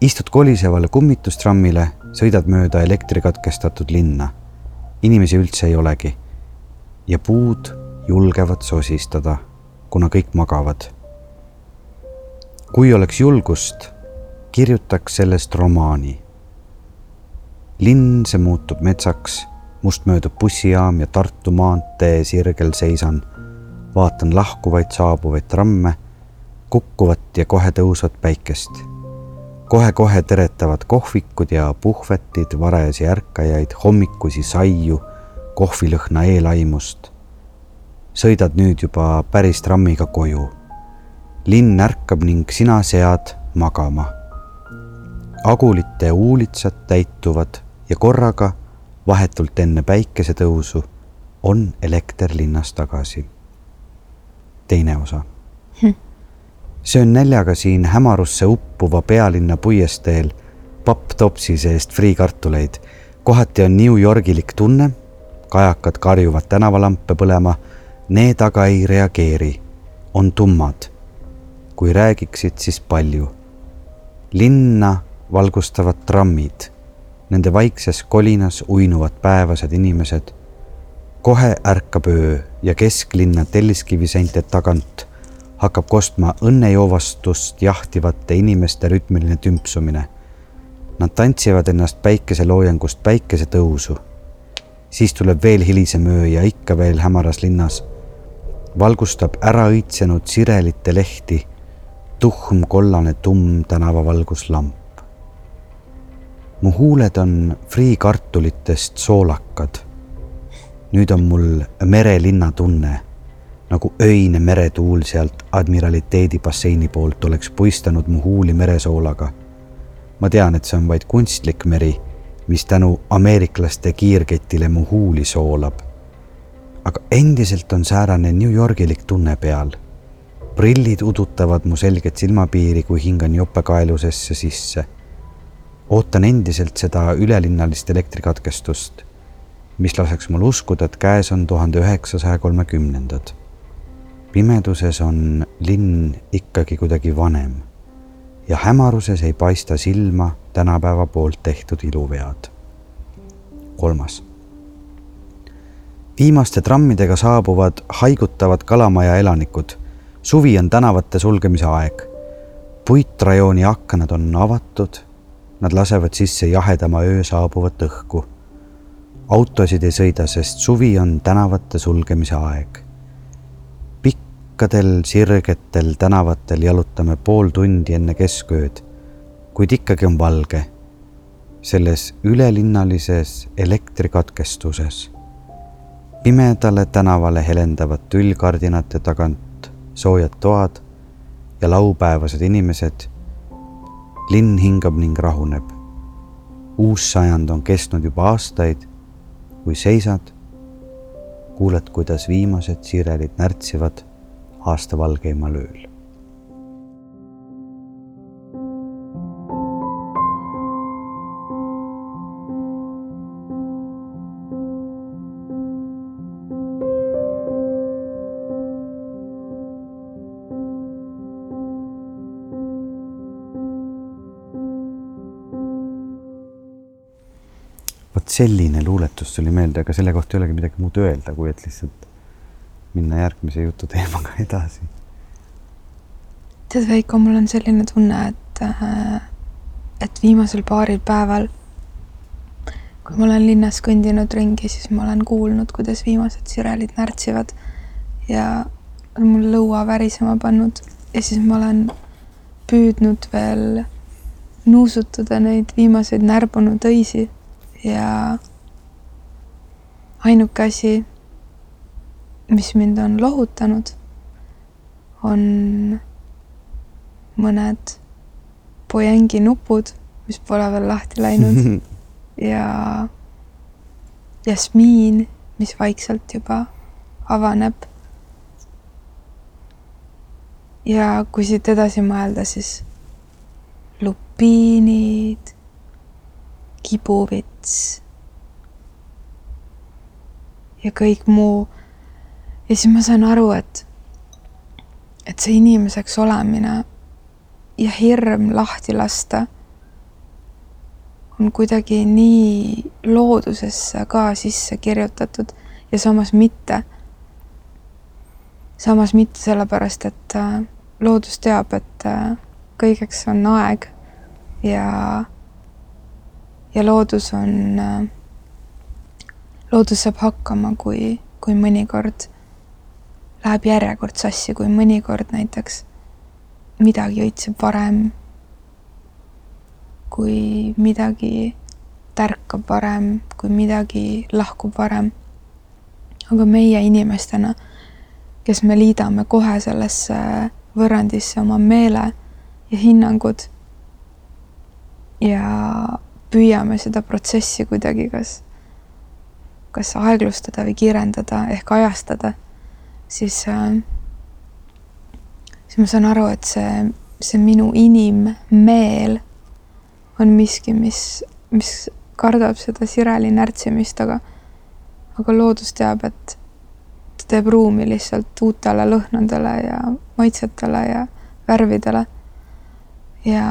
istud kolisevale kummitustrammile, sõidad mööda elektrikatkestatud linna. inimesi üldse ei olegi ja puud julgevad sosistada, kuna kõik magavad. Kui oleks julgust, kirjutaks sellest romaani. linn, see muutub metsaks, must möödub bussijaam ja Tartu maantee sirgel seisan. vaatan lahkuvaid saabuvaid tramme, kukkuvat ja kohe tõusvat päikest kohe-kohe teretavad kohvikud ja puhvetid varajasi ärkajaid, hommikusi saiu kohvilõhna eelaimust. sõidad nüüd juba päris trammiga koju. Linn ärkab ning sina sead magama. agulite huulitsad täituvad ja korraga, vahetult enne päikesetõusu, on elekter linnas tagasi. teine osa hm. söön näljaga siin hämarusse uppuva pealinna puiesteel papptopsi seest friikartuleid. kohati on New Yorgilik tunne kajakad karjuvad tänavalampe põlema, need aga ei reageeri, on tummad. Kui räägiksid, siis palju. linna valgustavad trammid, nende vaikses kolinas uinuvad päevased inimesed. kohe ärkab öö ja kesklinna telliskiviseinte tagant hakkab kostma õnnejoovastust jahtivate inimeste rütmiline tümpsumine. Nad tantsivad ennast päikeseloojangust päikesetõusu siis tuleb veel hilisem öö ja ikka veel hämaras linnas valgustab ära õitsenud sirelite lehti tuhm kollane tumm tänavavalguslamp. mu huuled on friikartulitest soolakad. nüüd on mul merelinna tunne, nagu öine meretuul sealt admiraliteedi basseini poolt oleks puistanud mu huuli meresoolaga. ma tean, et see on vaid kunstlik meri mis tänu ameeriklaste kiirketile mu huuli soolab. aga endiselt on säärane New Yorgilik tunne peal. Prillid udutavad mu selget silmapiiri, kui hingan jopekaelusesse sisse. ootan endiselt seda ülelinnalist elektrikatkestust, mis laseks mul uskuda, et käes on tuhande üheksasaja kolmekümnendad. pimeduses on linn ikkagi kuidagi vanem ja hämaruses ei paista silma tänapäeva poolt tehtud iluvead. kolmas. viimaste trammidega saabuvad haigutavad Kalamaja elanikud. Suvi on tänavate sulgemise aeg. puitrajooni aknad on avatud. Nad lasevad sisse jahedama öö saabuvat õhku. autosid ei sõida, sest suvi on tänavate sulgemise aeg pikkadel sirgetel tänavatel jalutame pool tundi enne keskööd, kuid ikkagi on valge. selles ülelinnalises elektrikatkestuses. pimedale tänavale helendavad tüllkardinate tagant soojad toad ja laupäevased inimesed. linn hingab ning rahuneb. uus sajand on kestnud juba aastaid, kui seisad kuuled, kuidas viimased sirelid närtsivad aasta valgeimal ööl. Selline luuletus tuli meelde, aga selle kohta ei olegi midagi muud öelda, kui et lihtsalt minna järgmise jututeemaga edasi. tead, Veiko, mul on selline tunne, et, äh, et viimasel paaril päeval, kui ma olen linnas kõndinud ringi, siis ma olen kuulnud, kuidas viimased sirelid närtsivad ja on mul lõua värisema pannud ja siis ma olen püüdnud veel nuusutada neid viimaseid närbunud õisi ja ainuke asi, mis mind on lohutanud, on mõned Boyangi nupud, mis pole veel lahti läinud ja jasmiin, mis vaikselt juba avaneb. ja kui siit edasi mõelda, siis lupiinid, kibuvits ja kõik muu ja siis ma saan aru, et, et see inimeseks olemine ja hirm lahti lasta on kuidagi nii loodusesse ka sisse kirjutatud ja samas mitte. samas mitte sellepärast, et äh, loodus teab, et äh, kõigeks on aeg ja, ja loodus on, äh, loodus saab hakkama, kui, kui mõnikord läheb järjekord sassi, kui mõnikord näiteks midagi õitseb varem, kui midagi tärkab varem, kui midagi lahkub varem. aga meie inimestena, kes me liidame kohe sellesse võrrandisse oma meele ja hinnangud ja püüame seda protsessi kuidagi kas, kas aeglustada või kiirendada ehk ajastada siis äh,, siis ma saan aru, et see, see minu inimmeel on miski, mis, mis kardab seda sireli närtsimist, aga, aga loodus teab, et ta teeb ruumi lihtsalt uutele lõhnadele ja maitsetele ja värvidele. ja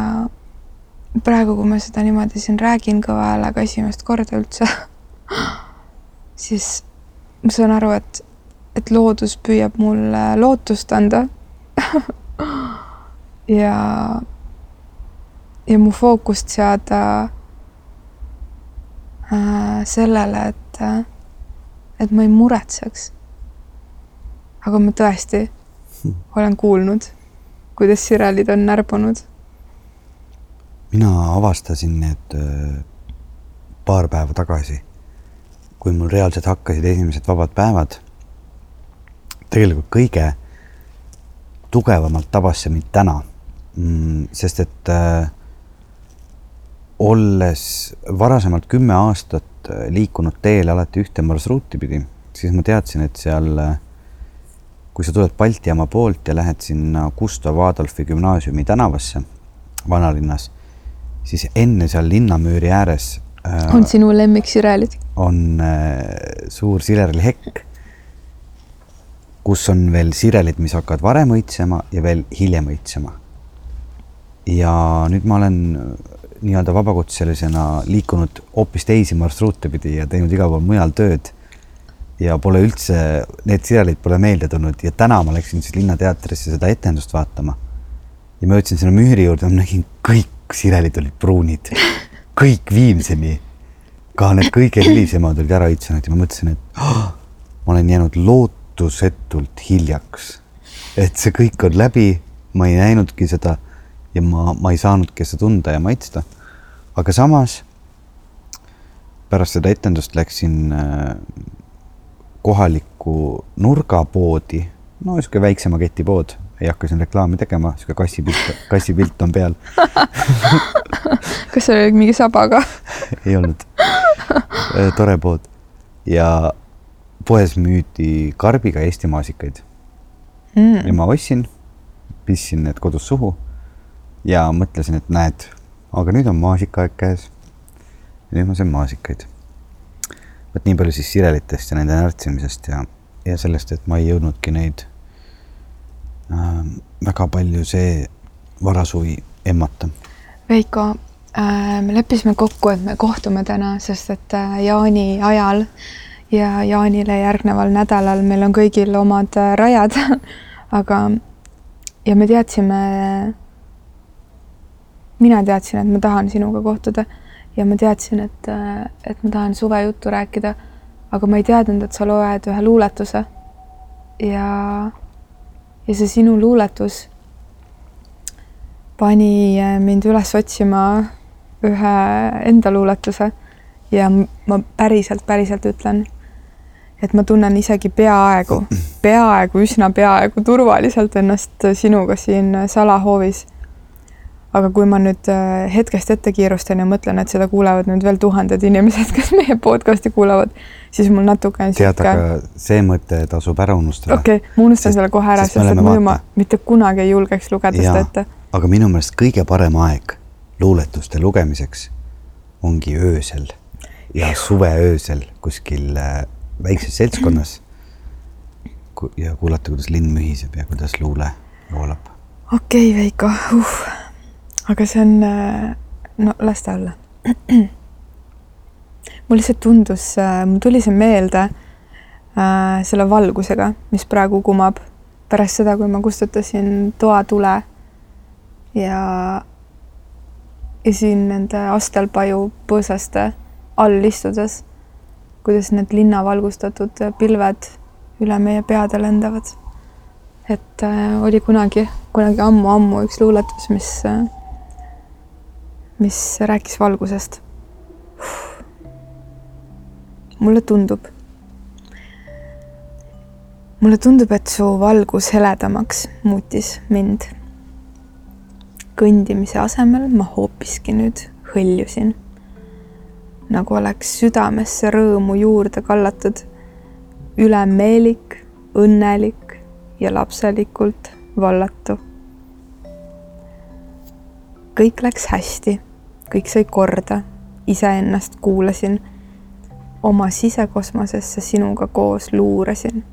praegu, kui ma seda niimoodi siin räägin kõva häälega esimest korda üldse siis ma saan aru, et et loodus püüab mulle lootust anda ja, ja mu fookust seada äh, sellele, et, et ma ei muretseks. aga ma tõesti olen kuulnud, kuidas sirelid on närbunud. Mina avastasin need äh, paar päeva tagasi, kui mul reaalselt hakkasid esimesed vabad päevad tegelikult kõige tugevamalt tabas see mind täna mm,. sest et äh, olles varasemalt kümme aastat äh, liikunud teel alati ühte marsruuti pidi, siis ma teadsin, et seal kui sa tuled Balti jaama poolt ja lähed sinna Gustav Adolfi gümnaasiumi tänavasse vanalinnas, siis enne seal linnamüüri ääres äh, on sinu lemmiksirelid? on äh, suur sirelihekk kus on veel sirelid, mis hakkavad varem õitsema ja veel hiljem õitsema. ja nüüd ma olen äh, nii-öelda vabakutselisena liikunud hoopis teisi marsruute pidi ja teinud igal pool mujal tööd. ja pole üldse, need sirelid pole meelde tulnud ja täna ma läksin siis Linnateatrisse seda etendust vaatama. ja ma jõudsin sinna müüri juurde, ma nägin kõik sirelid olid pruunid, kõik viimseni. ka need kõige hilisemad olid ära õitsenud ja ma mõtlesin, et oh, ma olen jäänud loot-, ootusetult hiljaks. et see kõik on läbi, ma ei näinudki seda ja ma, ma ei saanudki seda tunda ja maitsta. aga samas pärast seda etendust läksin äh, kohalikku nurgapoodi, no niisugune väiksema ketipood, ei hakka siin reklaami tegema, niisugune kassipilt, kassipilt on peal kas seal oli mingi saba ka ei olnud. Äh, tore pood ja poes müüdi karbiga Eesti maasikaid mm. ja ma ostsin, pistsin need kodus suhu ja mõtlesin, et näed, aga nüüd on maasikaaeg käes. nüüd ma söön maasikaid. vot nii palju siis sirelitest ja nende närtsimisest ja, ja sellest, et ma ei jõudnudki neid väga palju see varasuvi emmata. Veiko äh,, me leppisime kokku, et me kohtume täna, sest et äh, jaani ajal ja jaanile järgneval nädalal meil on kõigil omad äh, rajad aga, ja me teadsime, mina teadsin, et ma tahan sinuga kohtuda ja ma teadsin, et, äh, et ma tahan suvejuttu rääkida, aga ma ei teadnud, et sa loed ühe luuletuse. ja, ja see sinu luuletus pani äh, mind üles otsima ühe enda luuletuse ja ma päriselt, päriselt ütlen, et ma tunnen isegi peaaegu, peaaegu, üsna peaaegu turvaliselt ennast sinuga siin salahoovis. Aga kui ma nüüd äh, hetkest ette kiirustan ja mõtlen, et seda kuulevad nüüd veel tuhanded inimesed, kes meie podcast'i kuulavad, siis mul natuke on tead, aga see mõte tasub ära unustada. okei okay,, ma unustan sest, selle kohe ära, sest et muidu ma mitte kunagi ei julgeks lugeda ja, seda ette. aga minu meelest kõige parem aeg luuletuste lugemiseks ongi öösel ja suveöösel kuskil äh, väikses seltskonnas ja kuulata, kuidas linn mühiseb ja kuidas luule voolab. okei okay,, Veiko uh., aga see on, äh, no las ta olla. mul lihtsalt tundus, äh, mul tuli see meelde äh, selle valgusega, mis praegu kumab pärast seda, kui ma kustutasin toatule ja, ja siin nende astelpaju põõsaste all istudes kuidas need linnavalgustatud pilved üle meie peade lendavad. et äh, oli kunagi, kunagi ammu-ammu üks luuletus, mis äh,, mis rääkis valgusest. mulle tundub, mulle tundub, et su valgus heledamaks muutis mind. kõndimise asemel ma hoopiski nüüd hõljusin nagu oleks südamesse rõõmu juurde kallatud. ülemeelik, õnnelik ja lapselikult vallatu. kõik läks hästi, kõik sai korda, iseennast kuulasin. oma sisekosmosesse sinuga koos luurasin.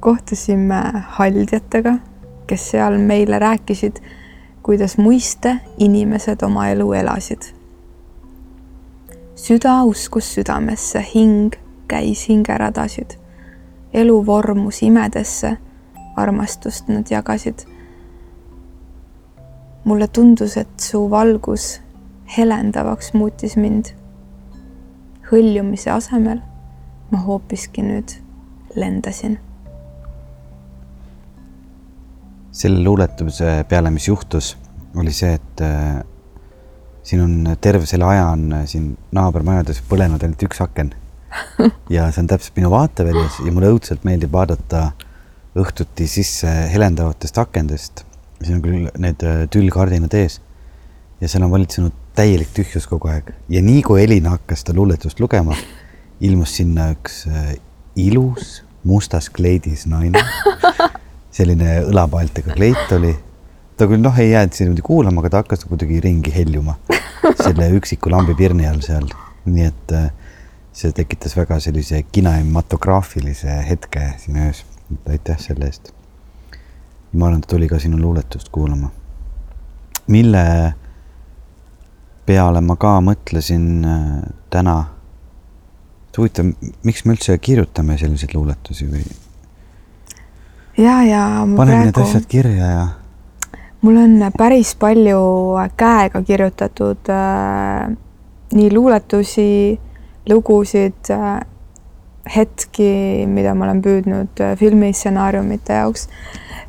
kohtusime haldjatega, kes seal meile rääkisid, kuidas muiste inimesed oma elu elasid süda uskus südamesse, hing käis hingeradasid. elu vormus imedesse, armastust nad jagasid. mulle tundus, et su valgus helendavaks muutis mind. hõljumise asemel ma hoopiski nüüd lendasin. selle luuletuse peale, mis juhtus, oli see, et äh, siin on terve selle aja on siin naabermajades põlenud ainult üks aken. ja see on täpselt minu vaateväljas ja mulle õudselt meeldib vaadata õhtuti sisse helendavatest akendest. siin on küll need äh, tüllkardinad ees ja seal on valitsenud täielik tühjus kogu aeg ja nii kui Elina hakkas seda luuletust lugema, ilmus sinna üks äh, ilus mustas kleidis naine. selline õlapaeltega kleit oli ta küll noh, ei jäänud niimoodi kuulama, aga ta hakkas kuidagi ringi heljuma selle üksiku lambipirni all seal, nii et äh, see tekitas väga sellise kinematograafilise hetke siin öös. aitäh selle eest. ma arvan, ta tuli ka sinu luuletust kuulama. mille peale ma ka mõtlesin äh, täna. huvitav, miks me üldse kirjutame selliseid luuletusi või? ja, ja. paneme praegu... need asjad kirja ja mul on päris palju käega kirjutatud äh, nii luuletusi, lugusid äh,, hetki, mida ma olen püüdnud äh, filmistsenaariumite jaoks.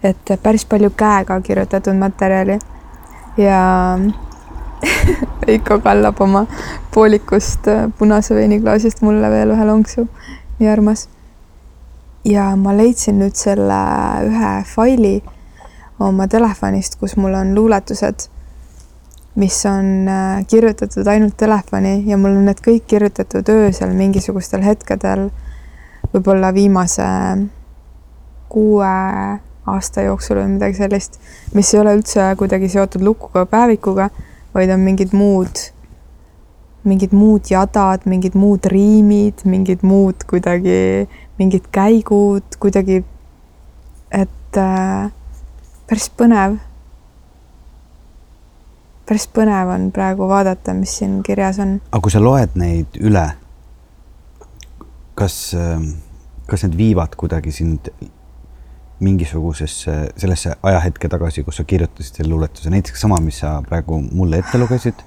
et päris palju käega kirjutatud materjali ja Veiko kallab oma poolikust äh, punase veiniklaasist mulle veel ühe lonksu, nii armas. ja ma leidsin nüüd selle ühe faili oma telefonist, kus mul on luuletused, mis on äh, kirjutatud ainult telefoni ja mul on need kõik kirjutatud öösel mingisugustel hetkedel võib-olla viimase kuue aasta jooksul või midagi sellist, mis ei ole üldse kuidagi seotud lukuga, päevikuga, vaid on mingid muud, mingid muud jadad, mingid muud riimid, mingid muud kuidagi, mingid käigud kuidagi, et äh, päris põnev. päris põnev on praegu vaadata, mis siin kirjas on. aga kui sa loed neid üle, kas, kas need viivad kuidagi sind mingisugusesse, sellesse ajahetke tagasi, kus sa kirjutasid selle luuletuse, näiteks sama, mis sa praegu mulle ette lugesid.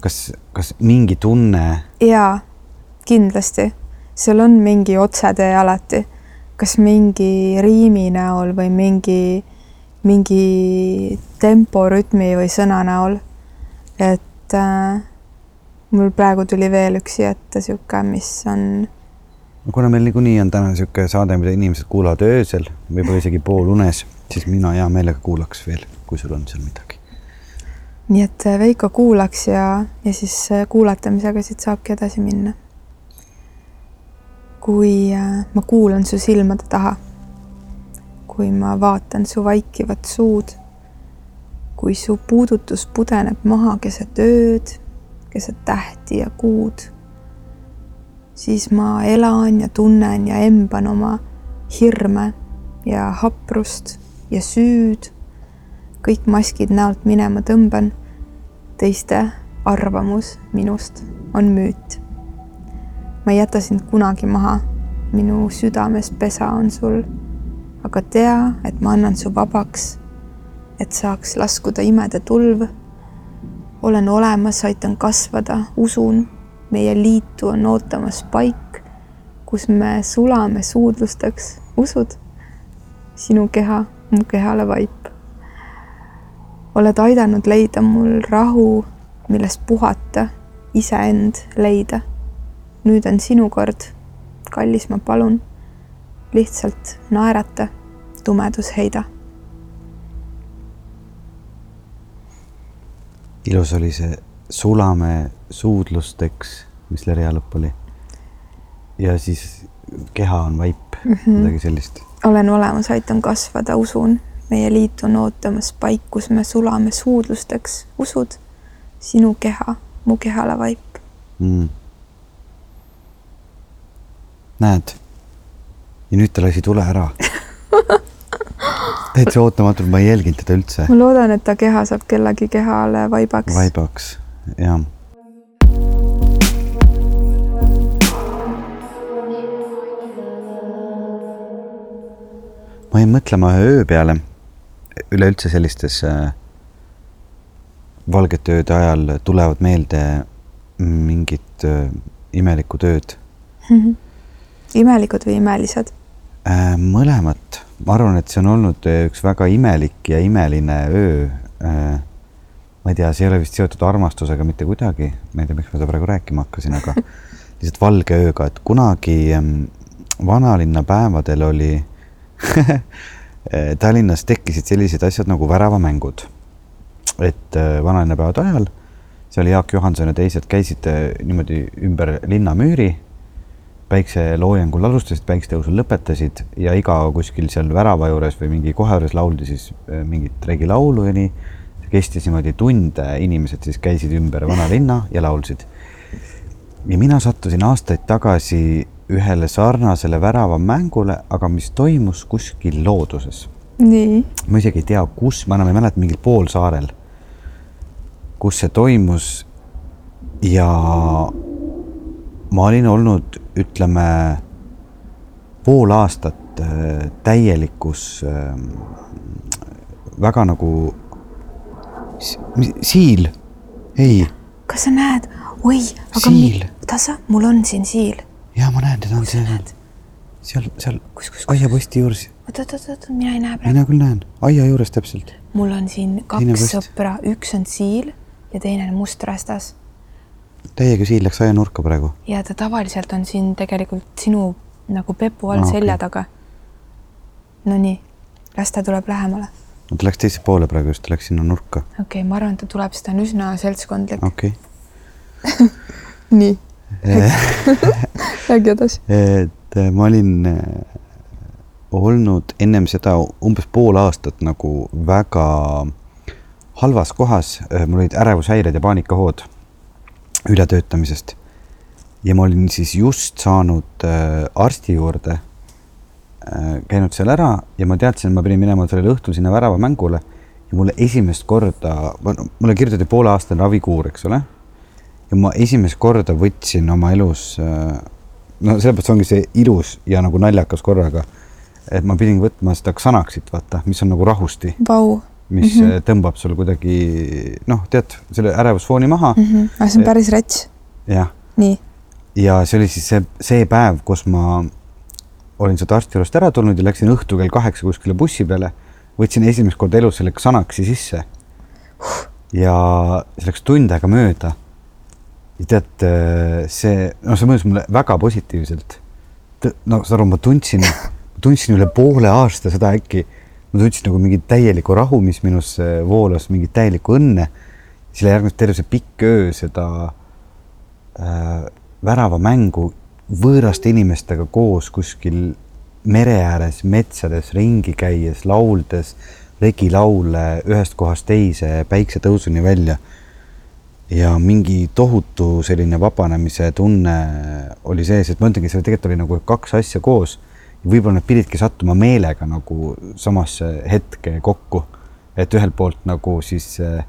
kas, kas mingi tunne? jaa, kindlasti, seal on mingi otsetee alati, kas mingi riimi näol või mingi, mingi temporütmi või sõna näol. et äh, mul praegu tuli veel üks siia ette sihuke, mis on kuna meil niikuinii on täna niisugune saade, mida inimesed kuulavad öösel, võib-olla isegi poolunes, siis mina hea meelega kuulaks veel, kui sul on seal midagi. nii et äh, Veiko kuulaks ja, ja siis äh, kuulatamisega siit saabki edasi minna. kui äh, ma kuulan su silmade taha, kui ma vaatan su vaikivat suud, kui su puudutus pudeneb maha keset ööd, keset tähti ja kuud siis ma elan ja tunnen ja emban oma hirme ja haprust ja süüd. kõik maskid näolt minema tõmban. teiste arvamus minust on müüt. ma ei jäta sind kunagi maha. minu südames pesa on sul. aga tea, et ma annan su vabaks, et saaks laskuda imede tulv. olen olemas, aitan kasvada, usun meie liitu on ootamas paik, kus me sulame suudlusteks, usud? sinu keha mu kehale vaip. oled aidanud leida mul rahu, millest puhata, iseend leida. nüüd on sinu kord, kallis, ma palun, lihtsalt naerata, tumedus heida. ilus oli see sulame suudlusteks, mis selle rea lõpp oli. ja siis keha on vaip mm, -hmm. midagi sellist. olen olemas, aitan kasvada, usun, meie liit on ootamas paik, kus me sulame suudlusteks, usud, sinu keha, mu kehale vaip mm.. näed, ja nüüd ta lasi tule ära täitsa ootamatult, ma ei jälginud teda üldse. ma loodan, et ta keha saab kellegi kehale vaibaks. vaibaks, jah ma jäin mõtlema öö peale, üleüldse sellistes äh, valgete ööde ajal tulevad meelde mingid äh, imelikud ööd mm. -hmm. imelikud või imelised äh,? mõlemat, ma arvan, et see on olnud üks väga imelik ja imeline öö äh,. ma ei tea, see ei ole vist seotud armastusega mitte kuidagi, ma ei tea, miks ma seda praegu rääkima hakkasin, aga lihtsalt valge ööga, et kunagi ähm, vanalinna päevadel oli Tallinnas tekkisid sellised asjad nagu väravamängud. et äh, vanalinnapäevade ajal seal Jaak Johanson ja teised käisid äh, niimoodi ümber linnamüüri, päikseloojangul alustasid, päiksetõusul lõpetasid ja iga kuskil seal värava juures või mingi koha juures lauldi siis mingit regilaulu ja nii. kestis niimoodi tunde, inimesed siis käisid ümber vanalinna ja laulsid. Ja mina sattusin aastaid tagasi ühele sarnasele väravamängule, aga mis toimus kuskil looduses. nii. ma isegi ei tea, kus, ma enam ei mäleta, mingil poolsaarel, kus see toimus. ja ma olin olnud, ütleme, pool aastat äh, täielikus ähm, väga nagu siil, ei. kas sa näed, oi, aga siil. tasa, mul on siin siil ja ma näen teda, on see, seal, seal aiaposti juures. oot, oot, oot, oot, mina ei näe praegu. mina küll näen, aia juures täpselt. mul on siin kaks sõpra, üks on siil ja teine on must rästas. Täiega siil läks aianurka praegu. ja ta tavaliselt on siin tegelikult sinu nagu pepu all ah, selja okay. taga. Nonii, las ta tuleb lähemale. no ta läks teise poole praegu just, ta läks sinna nurka. okei okay,, ma arvan, et ta tuleb, sest ta on üsna seltskondlik. okei okay. nii räägi edasi. et äh, ma olin äh, olnud ennem seda umbes pool aastat nagu väga halvas kohas, mul olid ärevushäired ja paanikahood ületöötamisest. ja ma olin siis just saanud arsti juurde, käinud seal ära ja ma teadsin, et ma pidin minema sellel õhtul sinna väravamängule ja mulle esimest korda, mulle kirjutati pooleaastane ravikuur, eks ole. Ja ma esimest korda võtsin oma elus, no sellepärast ongi see ilus ja nagu naljakas korraga, et ma pidin võtma seda Xanaxit, vaata, mis on nagu rahusti Vau. mis mm -hmm. tõmbab sul kuidagi noh, tead selle ärevusfooni maha mm. -hmm. aga see on päris rets. jah. ja see oli siis see, see päev, kus ma olin sealt arsti juurest ära tulnud ja läksin õhtul kell kaheksa kuskile bussi peale võtsin esimest korda elus selle Xanaxi sisse. ja see läks tund aega mööda. Ja tead, see, no see mõjus mulle väga positiivselt. no saad aru, ma tundsin, tundsin üle poole aasta seda äkki, ma tundsin nagu mingit täielikku rahu, mis minus voolas, mingit täielikku õnne. siis järgnes terve see pikk öö seda äh, väravamängu võõraste inimestega koos kuskil mere ääres metsades ringi käies, lauldes regilaule ühest kohast teise päiksetõusuni välja. Ja mingi tohutu selline vabanemise tunne oli sees, et ma ütlengi, seal tegelikult oli nagu kaks asja koos. võib-olla nad pididki sattuma meelega nagu samasse hetke kokku, et ühelt poolt nagu siis äh,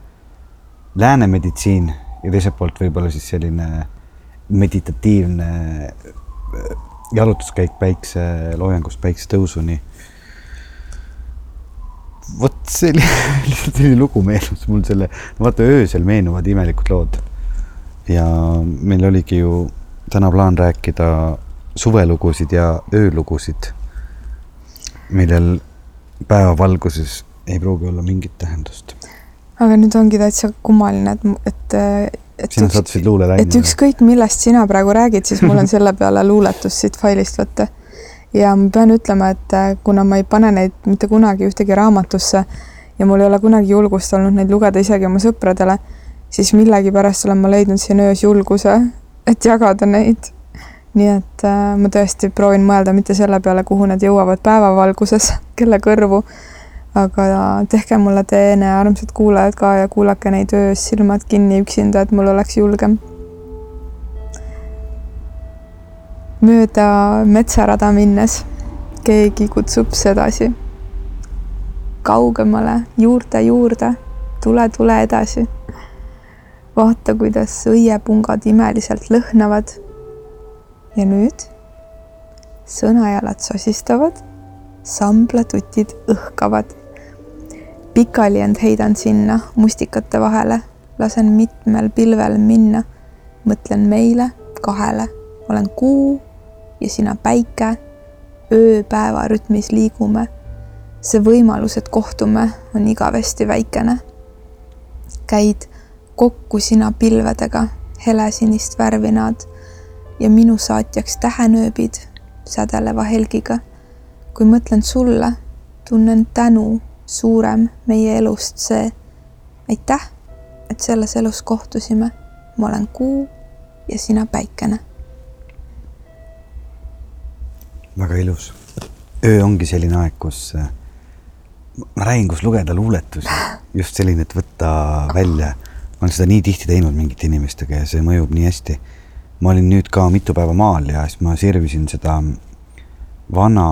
lääne meditsiin ja teiselt poolt võib-olla siis selline meditatiivne äh, jalutuskäik päikseloojangust päiksetõusuni. Vot see lihtsalt selline lugu meenus mul selle, vaata öösel meenuvad imelikud lood. ja meil oligi ju täna plaan rääkida suvelugusid ja öölugusid, millel päevavalguses ei pruugi olla mingit tähendust. aga nüüd ongi täitsa kummaline, et, et et sina sattusid luulelaine. et ükskõik, millest sina praegu räägid, siis mul on selle peale luuletus siit failist võtta. Ja ma pean ütlema, et äh, kuna ma ei pane neid mitte kunagi ühtegi raamatusse ja mul ei ole kunagi julgust olnud neid lugeda isegi oma sõpradele, siis millegipärast olen ma leidnud siin öös julguse, et jagada neid. nii et äh, ma tõesti proovin mõelda mitte selle peale, kuhu need jõuavad päevavalguses, kelle kõrvu aga tehke mulle teene, armsad kuulajad ka ja kuulake neid öös silmad kinni üksinda, et mul oleks julgem. Mööda metsarada minnes keegi kutsub sedasi. kaugemale, juurte juurde, tule, tule edasi. vaata, kuidas õiepungad imeliselt lõhnavad. ja nüüd sõnajalad sosistavad, samblatutid õhkavad pikali end heidan sinna mustikate vahele, lasen mitmel pilvel minna. mõtlen meile kahele, olen kuu ja sina päike. ööpäeva rütmis liigume. see võimalus, et kohtume, on igavesti väikene. käid kokku sina pilvedega, helesinist värvi nad ja minu saatjaks tähenööbid sädeleva helgiga. kui mõtlen sulle, tunnen tänu suurem meie elust see. aitäh, et selles elus kohtusime. ma olen kuu ja sina päikene. Väga ilus. öö ongi selline aeg, kus äh, ma räägin, kus lugeda luuletusi, just selline, et võtta välja. ma olen seda nii tihti teinud mingite inimestega ja see mõjub nii hästi. ma olin nüüd ka mitu päeva maal ja siis ma sirvisin seda vana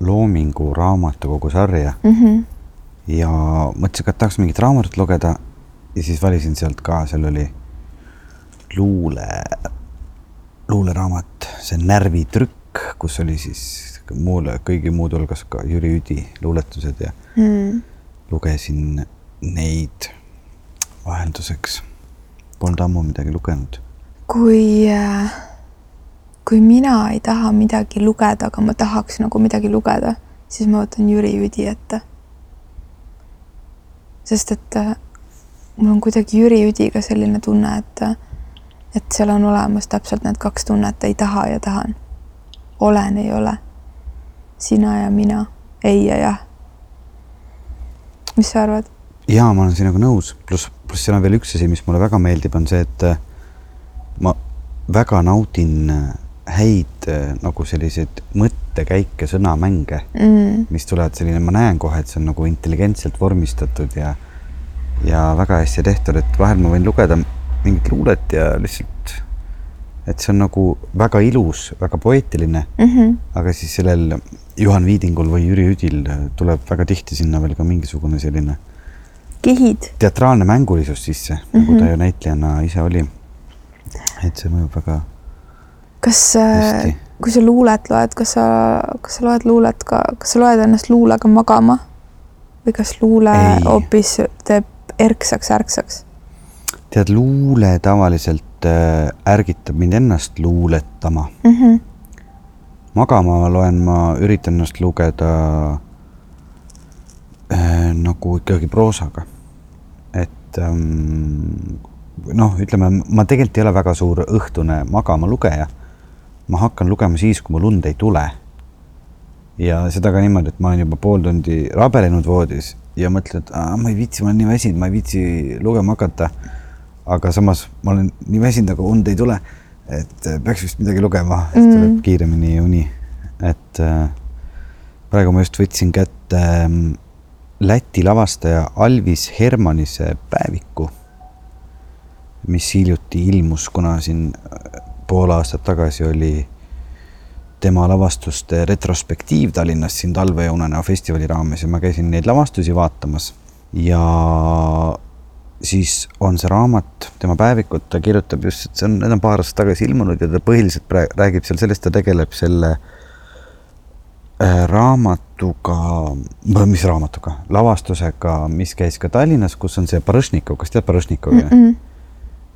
Loomingu raamatukogu sarja mm. -hmm ja mõtlesin ka, et tahaks mingit raamatut lugeda ja siis valisin sealt ka, seal oli luule, luuleraamat, see Närvitrükk, kus oli siis muule, kõigi muude hulgas ka Jüri Üdi luuletused ja mm. lugesin neid vahelduseks. Polnud ammu midagi lugenud. kui, äh, kui mina ei taha midagi lugeda, aga ma tahaks nagu midagi lugeda, siis ma võtan Jüri Üdi ette sest et äh, mul on kuidagi Jüri Üdiga selline tunne, et, äh, et seal on olemas täpselt need kaks tunnet, ei taha ja tahan. Olen, ei ole. sina ja mina, ei ja jah. mis sa arvad? jaa, ma olen sinuga nõus, pluss, pluss seal on veel üks asi, mis mulle väga meeldib, on see, et äh, ma väga naudin häid äh, nagu selliseid mõttekäike, sõnamänge mm., mis tulevad selline, ma näen kohe, et see on nagu intelligentselt vormistatud ja ja väga hästi tehtud, et vahel ma võin lugeda mingit luulet ja lihtsalt, et see on nagu väga ilus, väga poeetiline, Mm -hmm. aga siis sellel Juhan Viidingul või Jüri Üdil tuleb väga tihti sinna veel ka mingisugune selline kihid, teatraalne mängulisus sisse mm, -hmm. nagu ta ju näitlejana ise oli. et see mõjub väga kas äh, kui sa luulet loed, kas sa, kas sa loed luulet ka, kas sa loed ennast luulega magama või kas luule hoopis teeb erksaks, ärksaks? tead, luule tavaliselt äh, ärgitab mind ennast luuletama. Mm -hmm. magama loen ma, üritan ennast lugeda äh, nagu ikkagi proosaga. et ähm, noh, ütleme, ma tegelikult ei ole väga suur õhtune magama lugeja. ma hakkan lugema siis, kui mul und ei tule. ja seda ka niimoodi, et ma olen juba pool tundi rabelenud voodis ja mõtlen, et ma ei viitsi, ma olen nii väsinud, ma ei viitsi lugema hakata. Aga samas ma olen nii väsinud, aga und ei tule, et äh, peaks vist midagi lugema, tuleb Mm. kiiremini uni. et äh, praegu ma just võtsin kätte ähm, Läti lavastaja Alvis Hermanise päeviku, mis hiljuti ilmus, kuna siin äh, pool aastat tagasi oli tema lavastuste retrospektiiv Tallinnas siin Talve ja unenäo festivali raames ja ma käisin neid lavastusi vaatamas ja siis on see raamat, tema päevikut, ta kirjutab just, et see on, need on paar aastat tagasi ilmunud ja ta põhiliselt räägib seal sellest, ta tegeleb selle äh, raamatuga, mis raamatuga, lavastusega, mis käis ka Tallinnas, kus on see Barõšnikov, kas tead Barõšnikovi mm? Mm.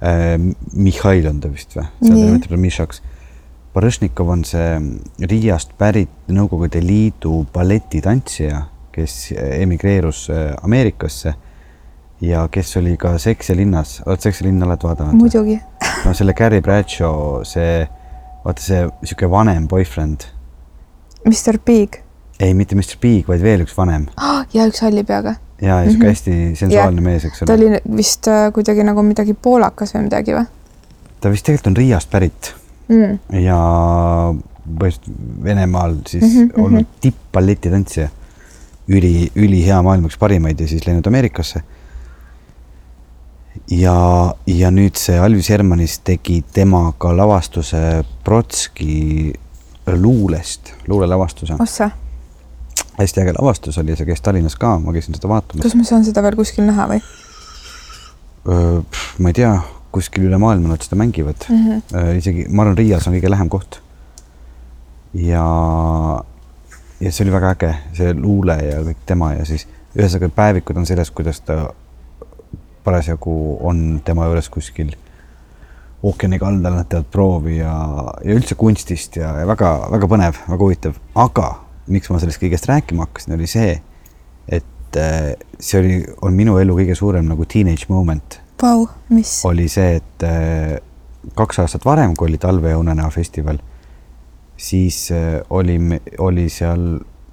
-mm. Mihhail on ta vist või? nimetab teda Mišaks. Barõšnikov on see Riiast pärit Nõukogude Liidu balletitantsija, kes emigreerus äh, Ameerikasse ja kes oli ka Seks ja linnas, oled Seks ja linna oled vaadanud? muidugi. no selle Carrie Bradshaw, see, vaata see sihuke vanem boyfriend, Mr Big ei mitte Mr Big, vaid veel üks vanem oh, ja üks halli peaga. ja, ja sihuke Mhm. hästi sensuaalne mees, eks ta ole. oli vist äh, kuidagi nagu midagi poolakas või midagi või ta vist tegelikult on Riiast pärit mm.? ja põhimõtteliselt Venemaal siis mm -hmm, olnud tipp-balletitantsija. üli, ülihea maailma üks parimaid ja siis läinud Ameerikasse. ja, ja nüüd see Alvis Hermanis tegi temaga lavastuse Brotski luulest, luulelavastuse. ossa, hästi äge lavastus oli, see käis Tallinnas ka, ma käisin seda vaatamas. kas ma saan seda veel kuskil näha või ma ei tea, kuskil üle maailma nad seda mängivad mm? -hmm. isegi, ma arvan, Riias on kõige lähem koht. ja, ja see oli väga äge, see luule ja kõik tema ja siis ühesõnaga päevikud on sellest, kuidas ta parasjagu on tema juures kuskil ookeani kaldal, nad teevad proovi ja, ja üldse kunstist ja, ja väga-väga põnev, väga huvitav, aga miks ma sellest kõigest rääkima hakkasin, oli see, et äh, see oli, on minu elu kõige suurem nagu teenage moment Vau, mis? oli see, et äh, kaks aastat varem, kui oli Talve ja unenäo festival, siis äh, oli, oli seal,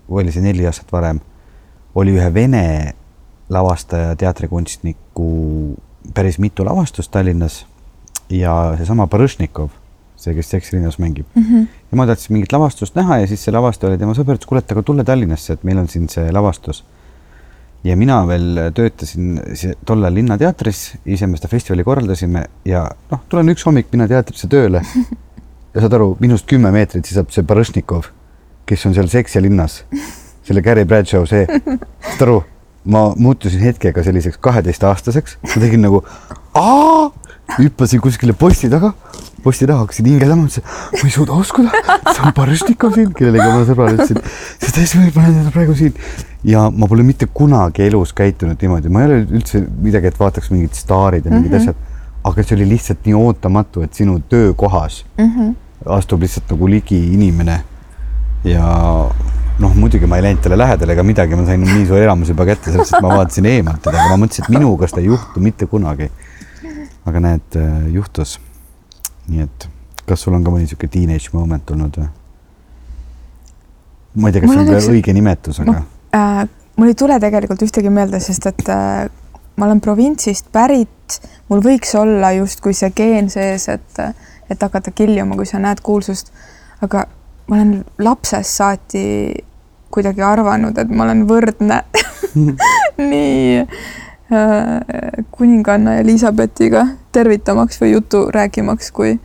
või oli see neli aastat varem, oli ühe vene lavastaja, teatrikunstniku päris mitu lavastust Tallinnas. Ja seesama Barõšnikov, see, kes Seksilinnas mängib. Mm -hmm. ja ma tahtsin mingit lavastust näha ja siis see lavastaja oli tema sõber, ütles kuule, et aga tule Tallinnasse, et meil on siin see lavastus. ja mina veel töötasin si- tollal Linnateatris, ise me seda festivali korraldasime ja noh, tulen üks hommik minna teatrisse tööle. Ja saad aru, minust kümme meetrit seisab see Barõšnikov, kes on seal Seks ja linnas, selle Carrie Bradshaw see, saad aru, ma muutusin hetkega selliseks kaheteistaastaseks, ma tegin nagu aa, hüppasin kuskile posti taga, posti taha hakkasin hingedama, mõtlesin, ma ei suuda uskuda, see on Barõšnikov siin, kellelegi oma sõbrale ütlesin, see täiesti võib, ma olen teda praegu siin. ja ma pole mitte kunagi elus käitunud niimoodi, ma ei ole üldse midagi, et vaataks mingid staarid ja mingid mm. -hmm. asjad, aga see oli lihtsalt nii ootamatu, et sinu töökohas Mm -hmm. astub lihtsalt nagu ligi inimene ja noh, muidugi ma ei läinud talle lähedale ega midagi, ma sain nii suure elamuse juba kätte, et ma vaatasin eemalt teda, aga ma mõtlesin, et minuga seda ei juhtu mitte kunagi. aga näed, juhtus. nii et kas sul on ka mõni sihuke teenage moment olnud või? ma ei tea, kas see on üks- õige nimetus, aga äh, mul ei tule tegelikult ühtegi meelde, sest et äh, ma olen provintsist pärit, mul võiks olla justkui see geen sees, et, et hakata kiljuma, kui sa näed kuulsust. aga ma olen lapsest saati kuidagi arvanud, et ma olen võrdne nii äh, kuninganna Elizabethiga tervitamaks või juttu rääkimaks, kui,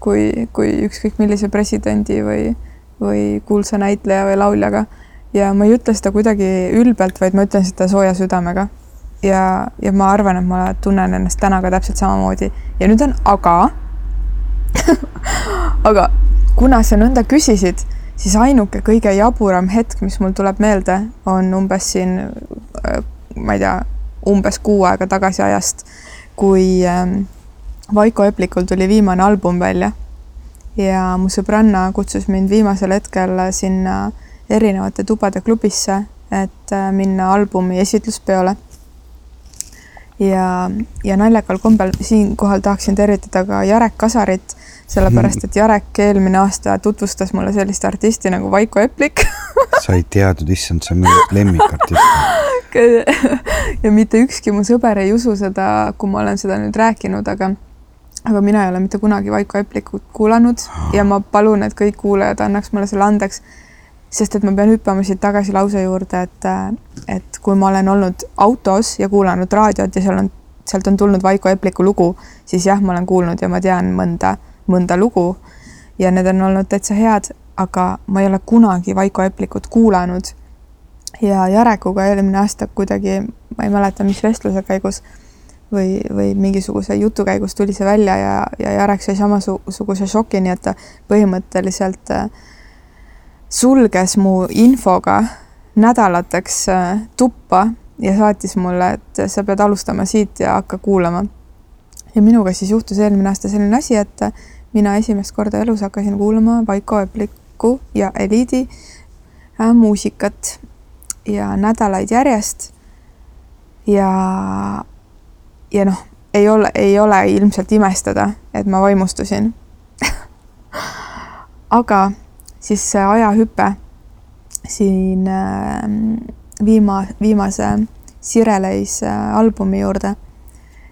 kui, kui ükskõik millise presidendi või, või kuulsa näitleja või lauljaga. ja ma ei ütle seda kuidagi ülbelt, vaid ma ütlen seda sooja südamega. ja, ja ma arvan, et ma tunnen ennast täna ka täpselt samamoodi ja nüüd on aga aga kuna sa nõnda küsisid, siis ainuke kõige jaburam hetk, mis mul tuleb meelde, on umbes siin, äh, ma ei tea, umbes kuu aega tagasi ajast, kui ähm, Vaiko Eplikul tuli viimane album välja. Ja mu sõbranna kutsus mind viimasel hetkel sinna erinevate tubade klubisse, et äh, minna albumi esitluspeole ja, ja naljakal kombel siinkohal tahaksin tervitada ka Jarek Kasarit, sellepärast et Jarek eelmine aasta tutvustas mulle sellist artisti nagu Vaiko Eplik. Sa ei teadnud, issand, see on minu lemmikartist ja mitte ükski mu sõber ei usu seda, kui ma olen seda nüüd rääkinud, aga aga mina ei ole mitte kunagi Vaiko Eplikut kuulanud. Ja ma palun, et kõik kuulajad annaks mulle selle andeks sest et ma pean hüppama siit tagasi lause juurde, et, et kui ma olen olnud autos ja kuulanud raadiot ja seal on, sealt on tulnud Vaiko Epliku lugu, siis jah, ma olen kuulnud ja ma tean mõnda, mõnda lugu ja need on olnud täitsa head, aga ma ei ole kunagi Vaiko Eplikut kuulanud. ja Jarekuga eelmine aasta kuidagi, ma ei mäleta, mis vestluse käigus või, või mingisuguse jutu käigus tuli see välja ja, ja Jarek sai samasuguse šoki, nii et ta põhimõtteliselt äh, sulges mu infoga nädalateks äh, tuppa ja saatis mulle, et sa pead alustama siit ja hakka kuulama. ja minuga siis juhtus eelmine aasta selline asi, et mina esimest korda elus hakkasin kuulama Vaiko Epliku ja Eliidi äh, muusikat ja nädalaid järjest. ja, ja noh, ei ole, ei ole ilmselt imestada, et ma vaimustusin aga siis see ajahüpe siin ähm, viima, viimase Sireleis äh, albumi juurde.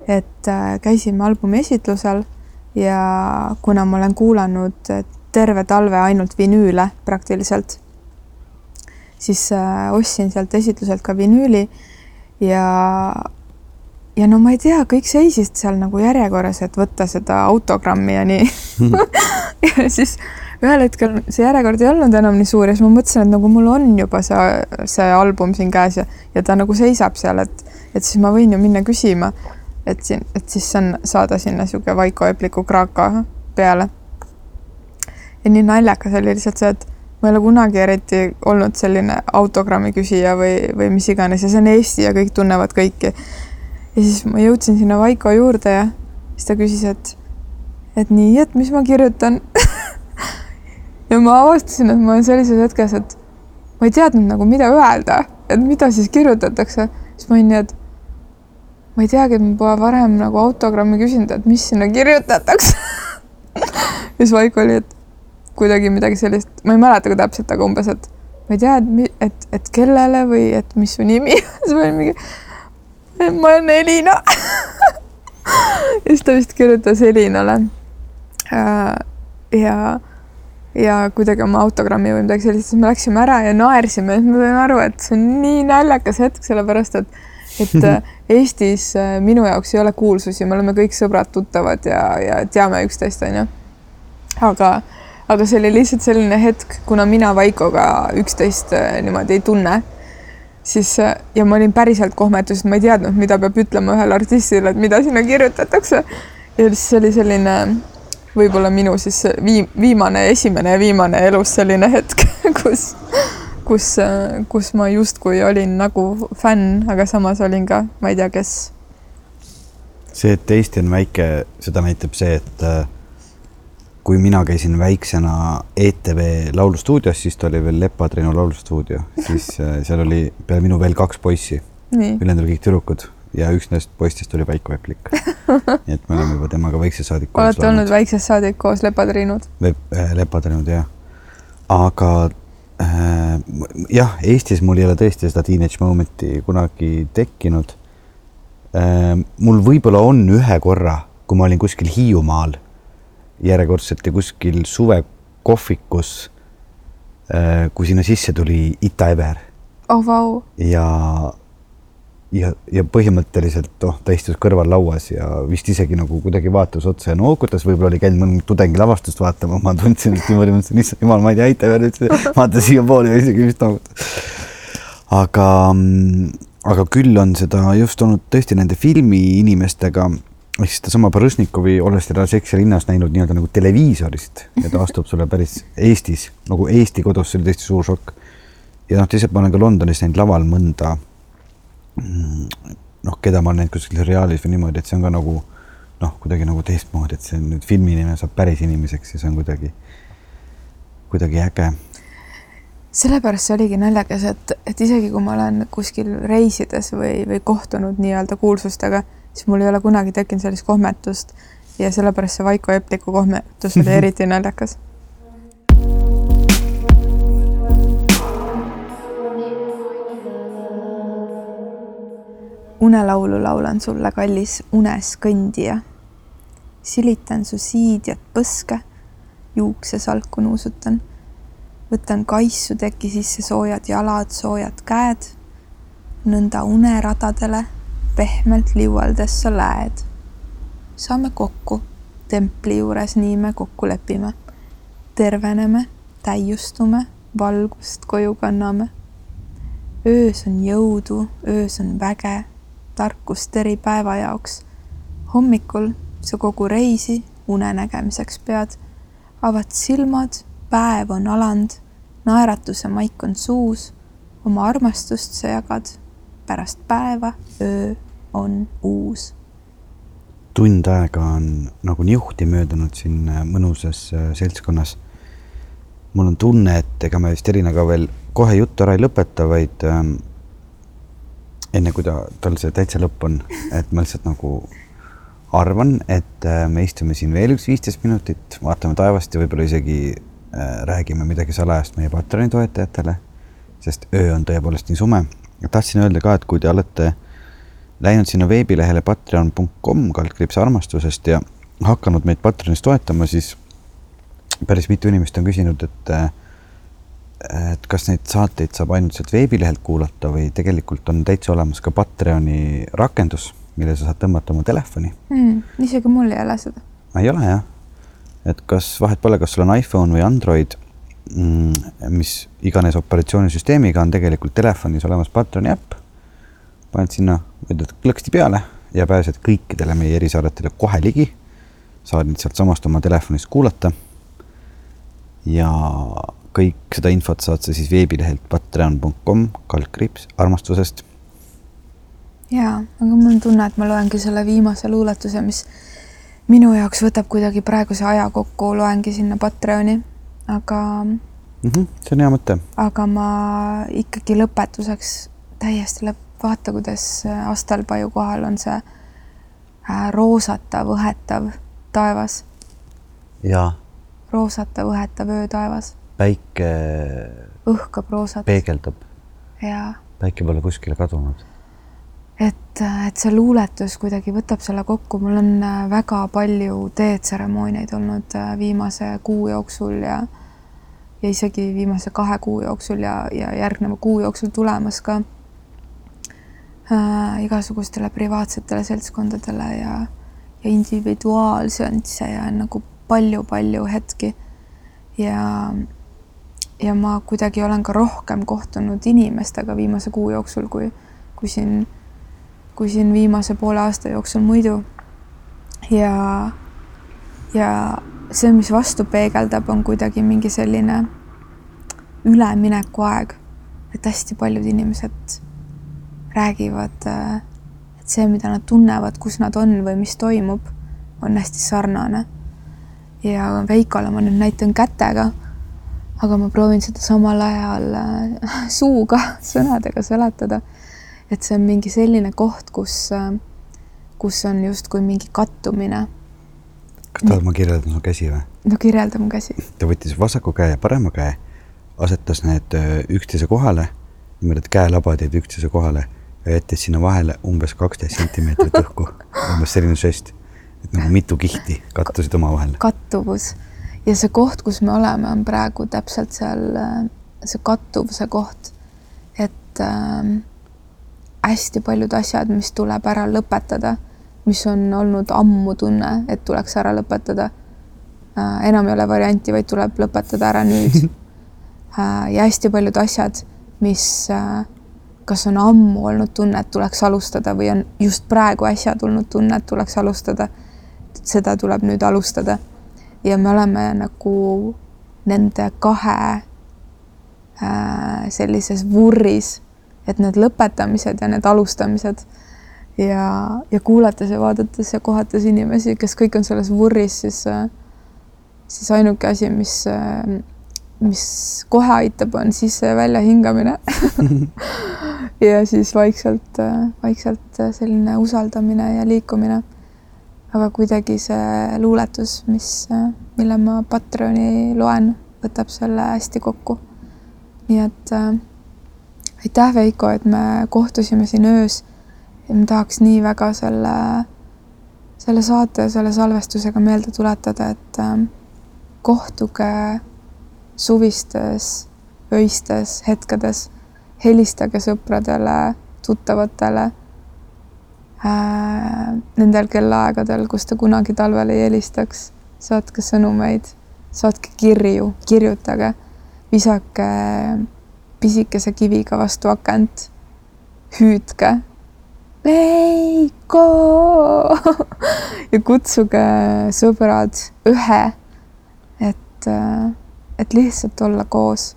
et äh, käisime albumi esitlusel ja kuna ma olen kuulanud terve talve ainult vinüüle praktiliselt, siis äh, ostsin sealt esitluselt ka vinüüli ja ja no ma ei tea, kõik seisid seal nagu järjekorras, et võtta seda autogrammi ja nii ja siis ühel hetkel see järjekord ei olnud enam nii suur ja siis ma mõtlesin, et nagu mul on juba see, see album siin käes ja, ja ta nagu seisab seal, et, et siis ma võin ju minna küsima, et siin, et siis on, saada sinna niisugune Vaiko Epliku kraaka peale. ja nii naljakas oli lihtsalt see, et ma ei ole kunagi eriti olnud selline autogrammi küsija või, või mis iganes ja see on Eesti ja kõik tunnevad kõiki. ja siis ma jõudsin sinna Vaiko juurde ja siis ta küsis, et, et nii, et mis ma kirjutan ja ma avastasin, et ma olen sellises hetkes, et ma ei teadnud nagu, mida öelda, et mida siis kirjutatakse, siis ma olin nii, et ma ei teagi, et ma pole varem nagu autogrammi küsinud, et mis sinna kirjutatakse. Ja siis Vaiko oli, et kuidagi midagi sellist, ma ei mäleta ka täpselt, aga umbes, et ma ei tea, et, et, et kellele või et mis su nimi on, siis ma olin mingi, ma olen Elina. Ja siis ta vist kirjutas Elinale. Äh, ja ja kuidagi oma autogrammi või midagi sellist, siis me läksime ära ja naersime, siis ma sain aru, et see on nii naljakas hetk, sellepärast et et Eestis äh, minu jaoks ei ole kuulsusi, me oleme kõik sõbrad-tuttavad ja, ja teame üksteist, onju. aga, aga see oli lihtsalt selline hetk, kuna mina Vaikoga üksteist äh, niimoodi ei tunne, siis äh, ja ma olin päriselt kohmetus, et ma ei teadnud, mida peab ütlema ühele artistile, et mida sinna kirjutatakse. ja siis oli selline võib-olla minu siis viim-, viimane, esimene ja viimane elus selline hetk, kus, kus, kus ma justkui olin nagu fänn, aga samas olin ka, ma ei tea, kes. see, et Eesti on väike, seda näitab see, et äh, kui mina käisin väiksena ETV Laulustuudios, siis ta oli veel Lepa-Triinu laulustuudio, siis äh, seal oli peale minu veel kaks poissi. ülejäänud olid kõik tüdrukud ja üks nendest poistest oli Vaiko Eplik nii et me oleme juba temaga väiksest saadik koos olete olnud väiksest saadik koos lepatriinud? Äh, lepatriinud jah. aga äh, jah, Eestis mul ei ole tõesti seda teenage moment'i kunagi tekkinud äh,. mul võib-olla on ühe korra, kui ma olin kuskil Hiiumaal järjekordselt ja kuskil suvekohvikus äh,, kui sinna sisse tuli Ita Ever oh vau, ja, ja, ja põhimõtteliselt noh, ta istus kõrval lauas ja vist isegi nagu kuidagi vaatas otsa ja noogutas, võib-olla oli käinud mõnda tudengi lavastust vaatama, ma tundsin, et niimoodi mõtlesin, issand jumal, ma ei tea, Ever ütles, vaata siiapoole ja isegi vist noogutas. aga, aga küll on seda just olnud tõesti nende filmiinimestega ehk siis sedasama Barõšnikovi, olles teda Seksi linnas näinud nii-öelda nagu televiisorist ja ta astub sulle päris Eestis nagu Eesti kodus, see oli tõesti suur šokk. ja noh, teisalt ma olen ka Londonis näinud laval mõnda mm, noh, keda ma olen näinud kuskil seriaalis või niimoodi, et see on ka nagu noh, kuidagi nagu teistmoodi, et see nüüd filmiinimene saab päris inimeseks ja see on kuidagi, kuidagi äge. sellepärast see oligi naljakas, et, et isegi kui ma olen kuskil reisides või, või kohtunud nii-öelda kuulsustega, siis mul ei ole kunagi tekkinud sellist kohmetust ja sellepärast see Vaiko Epliku kohmetus oli eriti naljakas. Unelaulu laulan sulle, kallis unes kõndija. silitan su siidjat põske, juuksesalku nuusutan. võtan kaisu teki sisse soojad jalad, soojad käed. nõnda uneradadele pehmelt liualdes sa läed. saame kokku, templi juures nii me kokku lepime. terveneme, täiustume, valgust koju kanname. öös on jõudu, öös on väge tarkust eri päeva jaoks. hommikul sa kogu reisi unenägemiseks pead. avad silmad, päev on aland, naeratuse maik on suus. oma armastust sa jagad. pärast päeva öö on uus. tund aega on nagu niuhti möödunud siin mõnusas äh, seltskonnas. mul on tunne, et ega me vist Elinaga veel kohe juttu ära ei lõpeta, vaid ähm, enne kui ta, tal see täitsa lõpp on, et ma lihtsalt nagu arvan, et äh, me istume siin veel üks viisteist minutit, vaatame taevast ja võib-olla isegi äh, räägime midagi salajast meie Patreoni toetajatele, sest öö on tõepoolest nii sume. tahtsin öelda ka, et kui te olete läinud sinna veebilehele patreon.com kaldkriips armastusest ja hakanud meid Patreonis toetama, siis päris mitu inimest on küsinud, et äh, et kas neid saateid saab ainult sealt veebilehelt kuulata või tegelikult on täitsa olemas ka Patreoni rakendus, mille sa saad tõmmata oma telefoni hmm,. isegi mul ei ole seda. ei ole jah? et kas vahet pole, kas sul on iPhone või Android mm,, mis iganes operatsioonisüsteemiga on tegelikult telefonis olemas Patroni äpp. paned sinna, ütled klõksti peale ja pääsed kõikidele meie erisaadetele kohe ligi. saad neid sealtsamast oma telefonist kuulata. ja kõik seda infot saad sa siis veebilehelt patreon.com kaldkriips armastusest. jaa, aga mul on tunne, et ma loengi selle viimase luuletuse, mis minu jaoks võtab kuidagi praeguse aja kokku, loengi sinna Patreoni, aga mm. -hmm, see on hea mõte. aga ma ikkagi lõpetuseks täiesti lõpp, vaata, kuidas Astalpaju kohal on see äh, roosatav, õhetav taevas. jaa. roosatav, õhetav öötaevas. Päike. õhkab roosat. peegeldab. päike pole kuskile kadunud et, et see luuletus kuidagi võtab selle kokku, mul on väga palju teetseremooniaid olnud viimase kuu jooksul ja ja isegi viimase kahe kuu jooksul ja, ja järgneva kuu jooksul tulemas ka äh, igasugustele privaatsetele seltskondadele ja, ja individuaalseansse ja nagu palju-palju hetki. ja, ja ma kuidagi olen ka rohkem kohtunud inimestega viimase kuu jooksul, kui, kui siin kui siin viimase poole aasta jooksul muidu. ja, ja see, mis vastu peegeldab, on kuidagi mingi selline üleminekuaeg, et hästi paljud inimesed räägivad, et see, mida nad tunnevad, kus nad on või mis toimub, on hästi sarnane. ja Veikole ma nüüd näitan kätega, aga ma proovin seda samal ajal suuga, sõnadega seletada et see on mingi selline koht, kus, kus on justkui mingi kattumine. kas tahad, ma kirjeldan su käsi või? no kirjelda mu käsi. ta võttis vasaku käe ja parema käe, asetas need üksteise kohale, niimoodi, et käelabad jäid üksteise kohale ja jättis sinna vahele umbes kaksteist sentimeetrit õhku, umbes selline žest. et nagu mitu kihti kattusid omavahel. kattuvus ja see koht, kus me oleme, on praegu täpselt seal see kattuvuse koht, et äh, hästi paljud asjad, mis tuleb ära lõpetada, mis on olnud ammu tunne, et tuleks ära lõpetada äh,. enam ei ole varianti, vaid tuleb lõpetada ära nüüd äh,. ja hästi paljud asjad, mis äh, kas on ammu olnud tunne, et tuleks alustada või on just praegu äsja tulnud tunne, et tuleks alustada. seda tuleb nüüd alustada. Ja me oleme nagu nende kahe äh, sellises vurris, et need lõpetamised ja need alustamised ja, ja kuulates ja vaadates ja kohates inimesi, kes kõik on selles vurris, siis, äh, siis ainuke asi, mis äh, mis kohe aitab, on sisse ja välja hingamine ja siis vaikselt, vaikselt selline usaldamine ja liikumine. Aga kuidagi see luuletus, mis, mille ma Patreoni loen, võtab selle hästi kokku. nii et äh, aitäh, Veiko, et me kohtusime siin öös ma tahaks nii väga selle, selle saate ja selle salvestusega meelde tuletada, et äh, kohtuge suvistes, öistes hetkedes helistage sõpradele, tuttavatele. Nendel kellaaegadel, kus te kunagi talvel ei helistaks, saatke sõnumeid, saatke kirju, kirjutage, visake pisikese kiviga vastu akent, hüüdke. Veiko ja kutsuge sõbrad ühe, et äh, et lihtsalt olla koos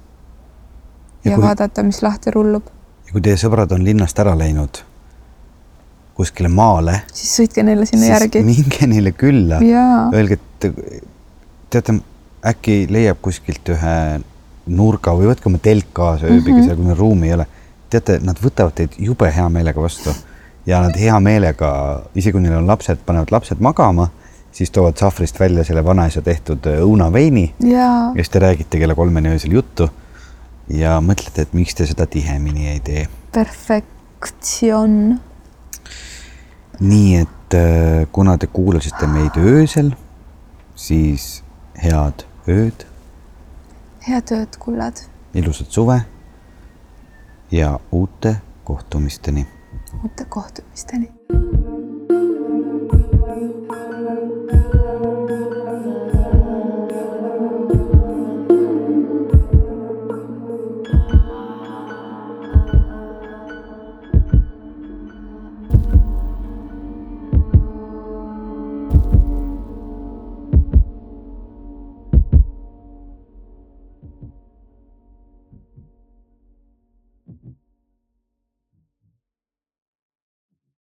ja, ja kui, vaadata, mis lahti rullub. ja kui teie sõbrad on linnast ära läinud kuskile maale, siis sõitke neile sinna järgi. minge neile külla, öelge, et teate, äkki leiab kuskilt ühe nurga või võtke oma telk kaasa ööbige mm -hmm. seal, kui meil ruumi ei ole. teate, nad võtavad teid jube hea meelega vastu ja nad hea meelega, isegi kui neil on lapsed, panevad lapsed magama siis toovad sahvrist välja selle vanaisa tehtud äh, õunaveini ja siis te räägite kella kolmeni öösel juttu ja mõtlete, et miks te seda tihemini ei tee. perfektsioon. Nii et äh, kuna te kuulasite meid öösel, siis head ööd. head ööd, kullad. ilusat suve ja uute kohtumisteni. uute kohtumisteni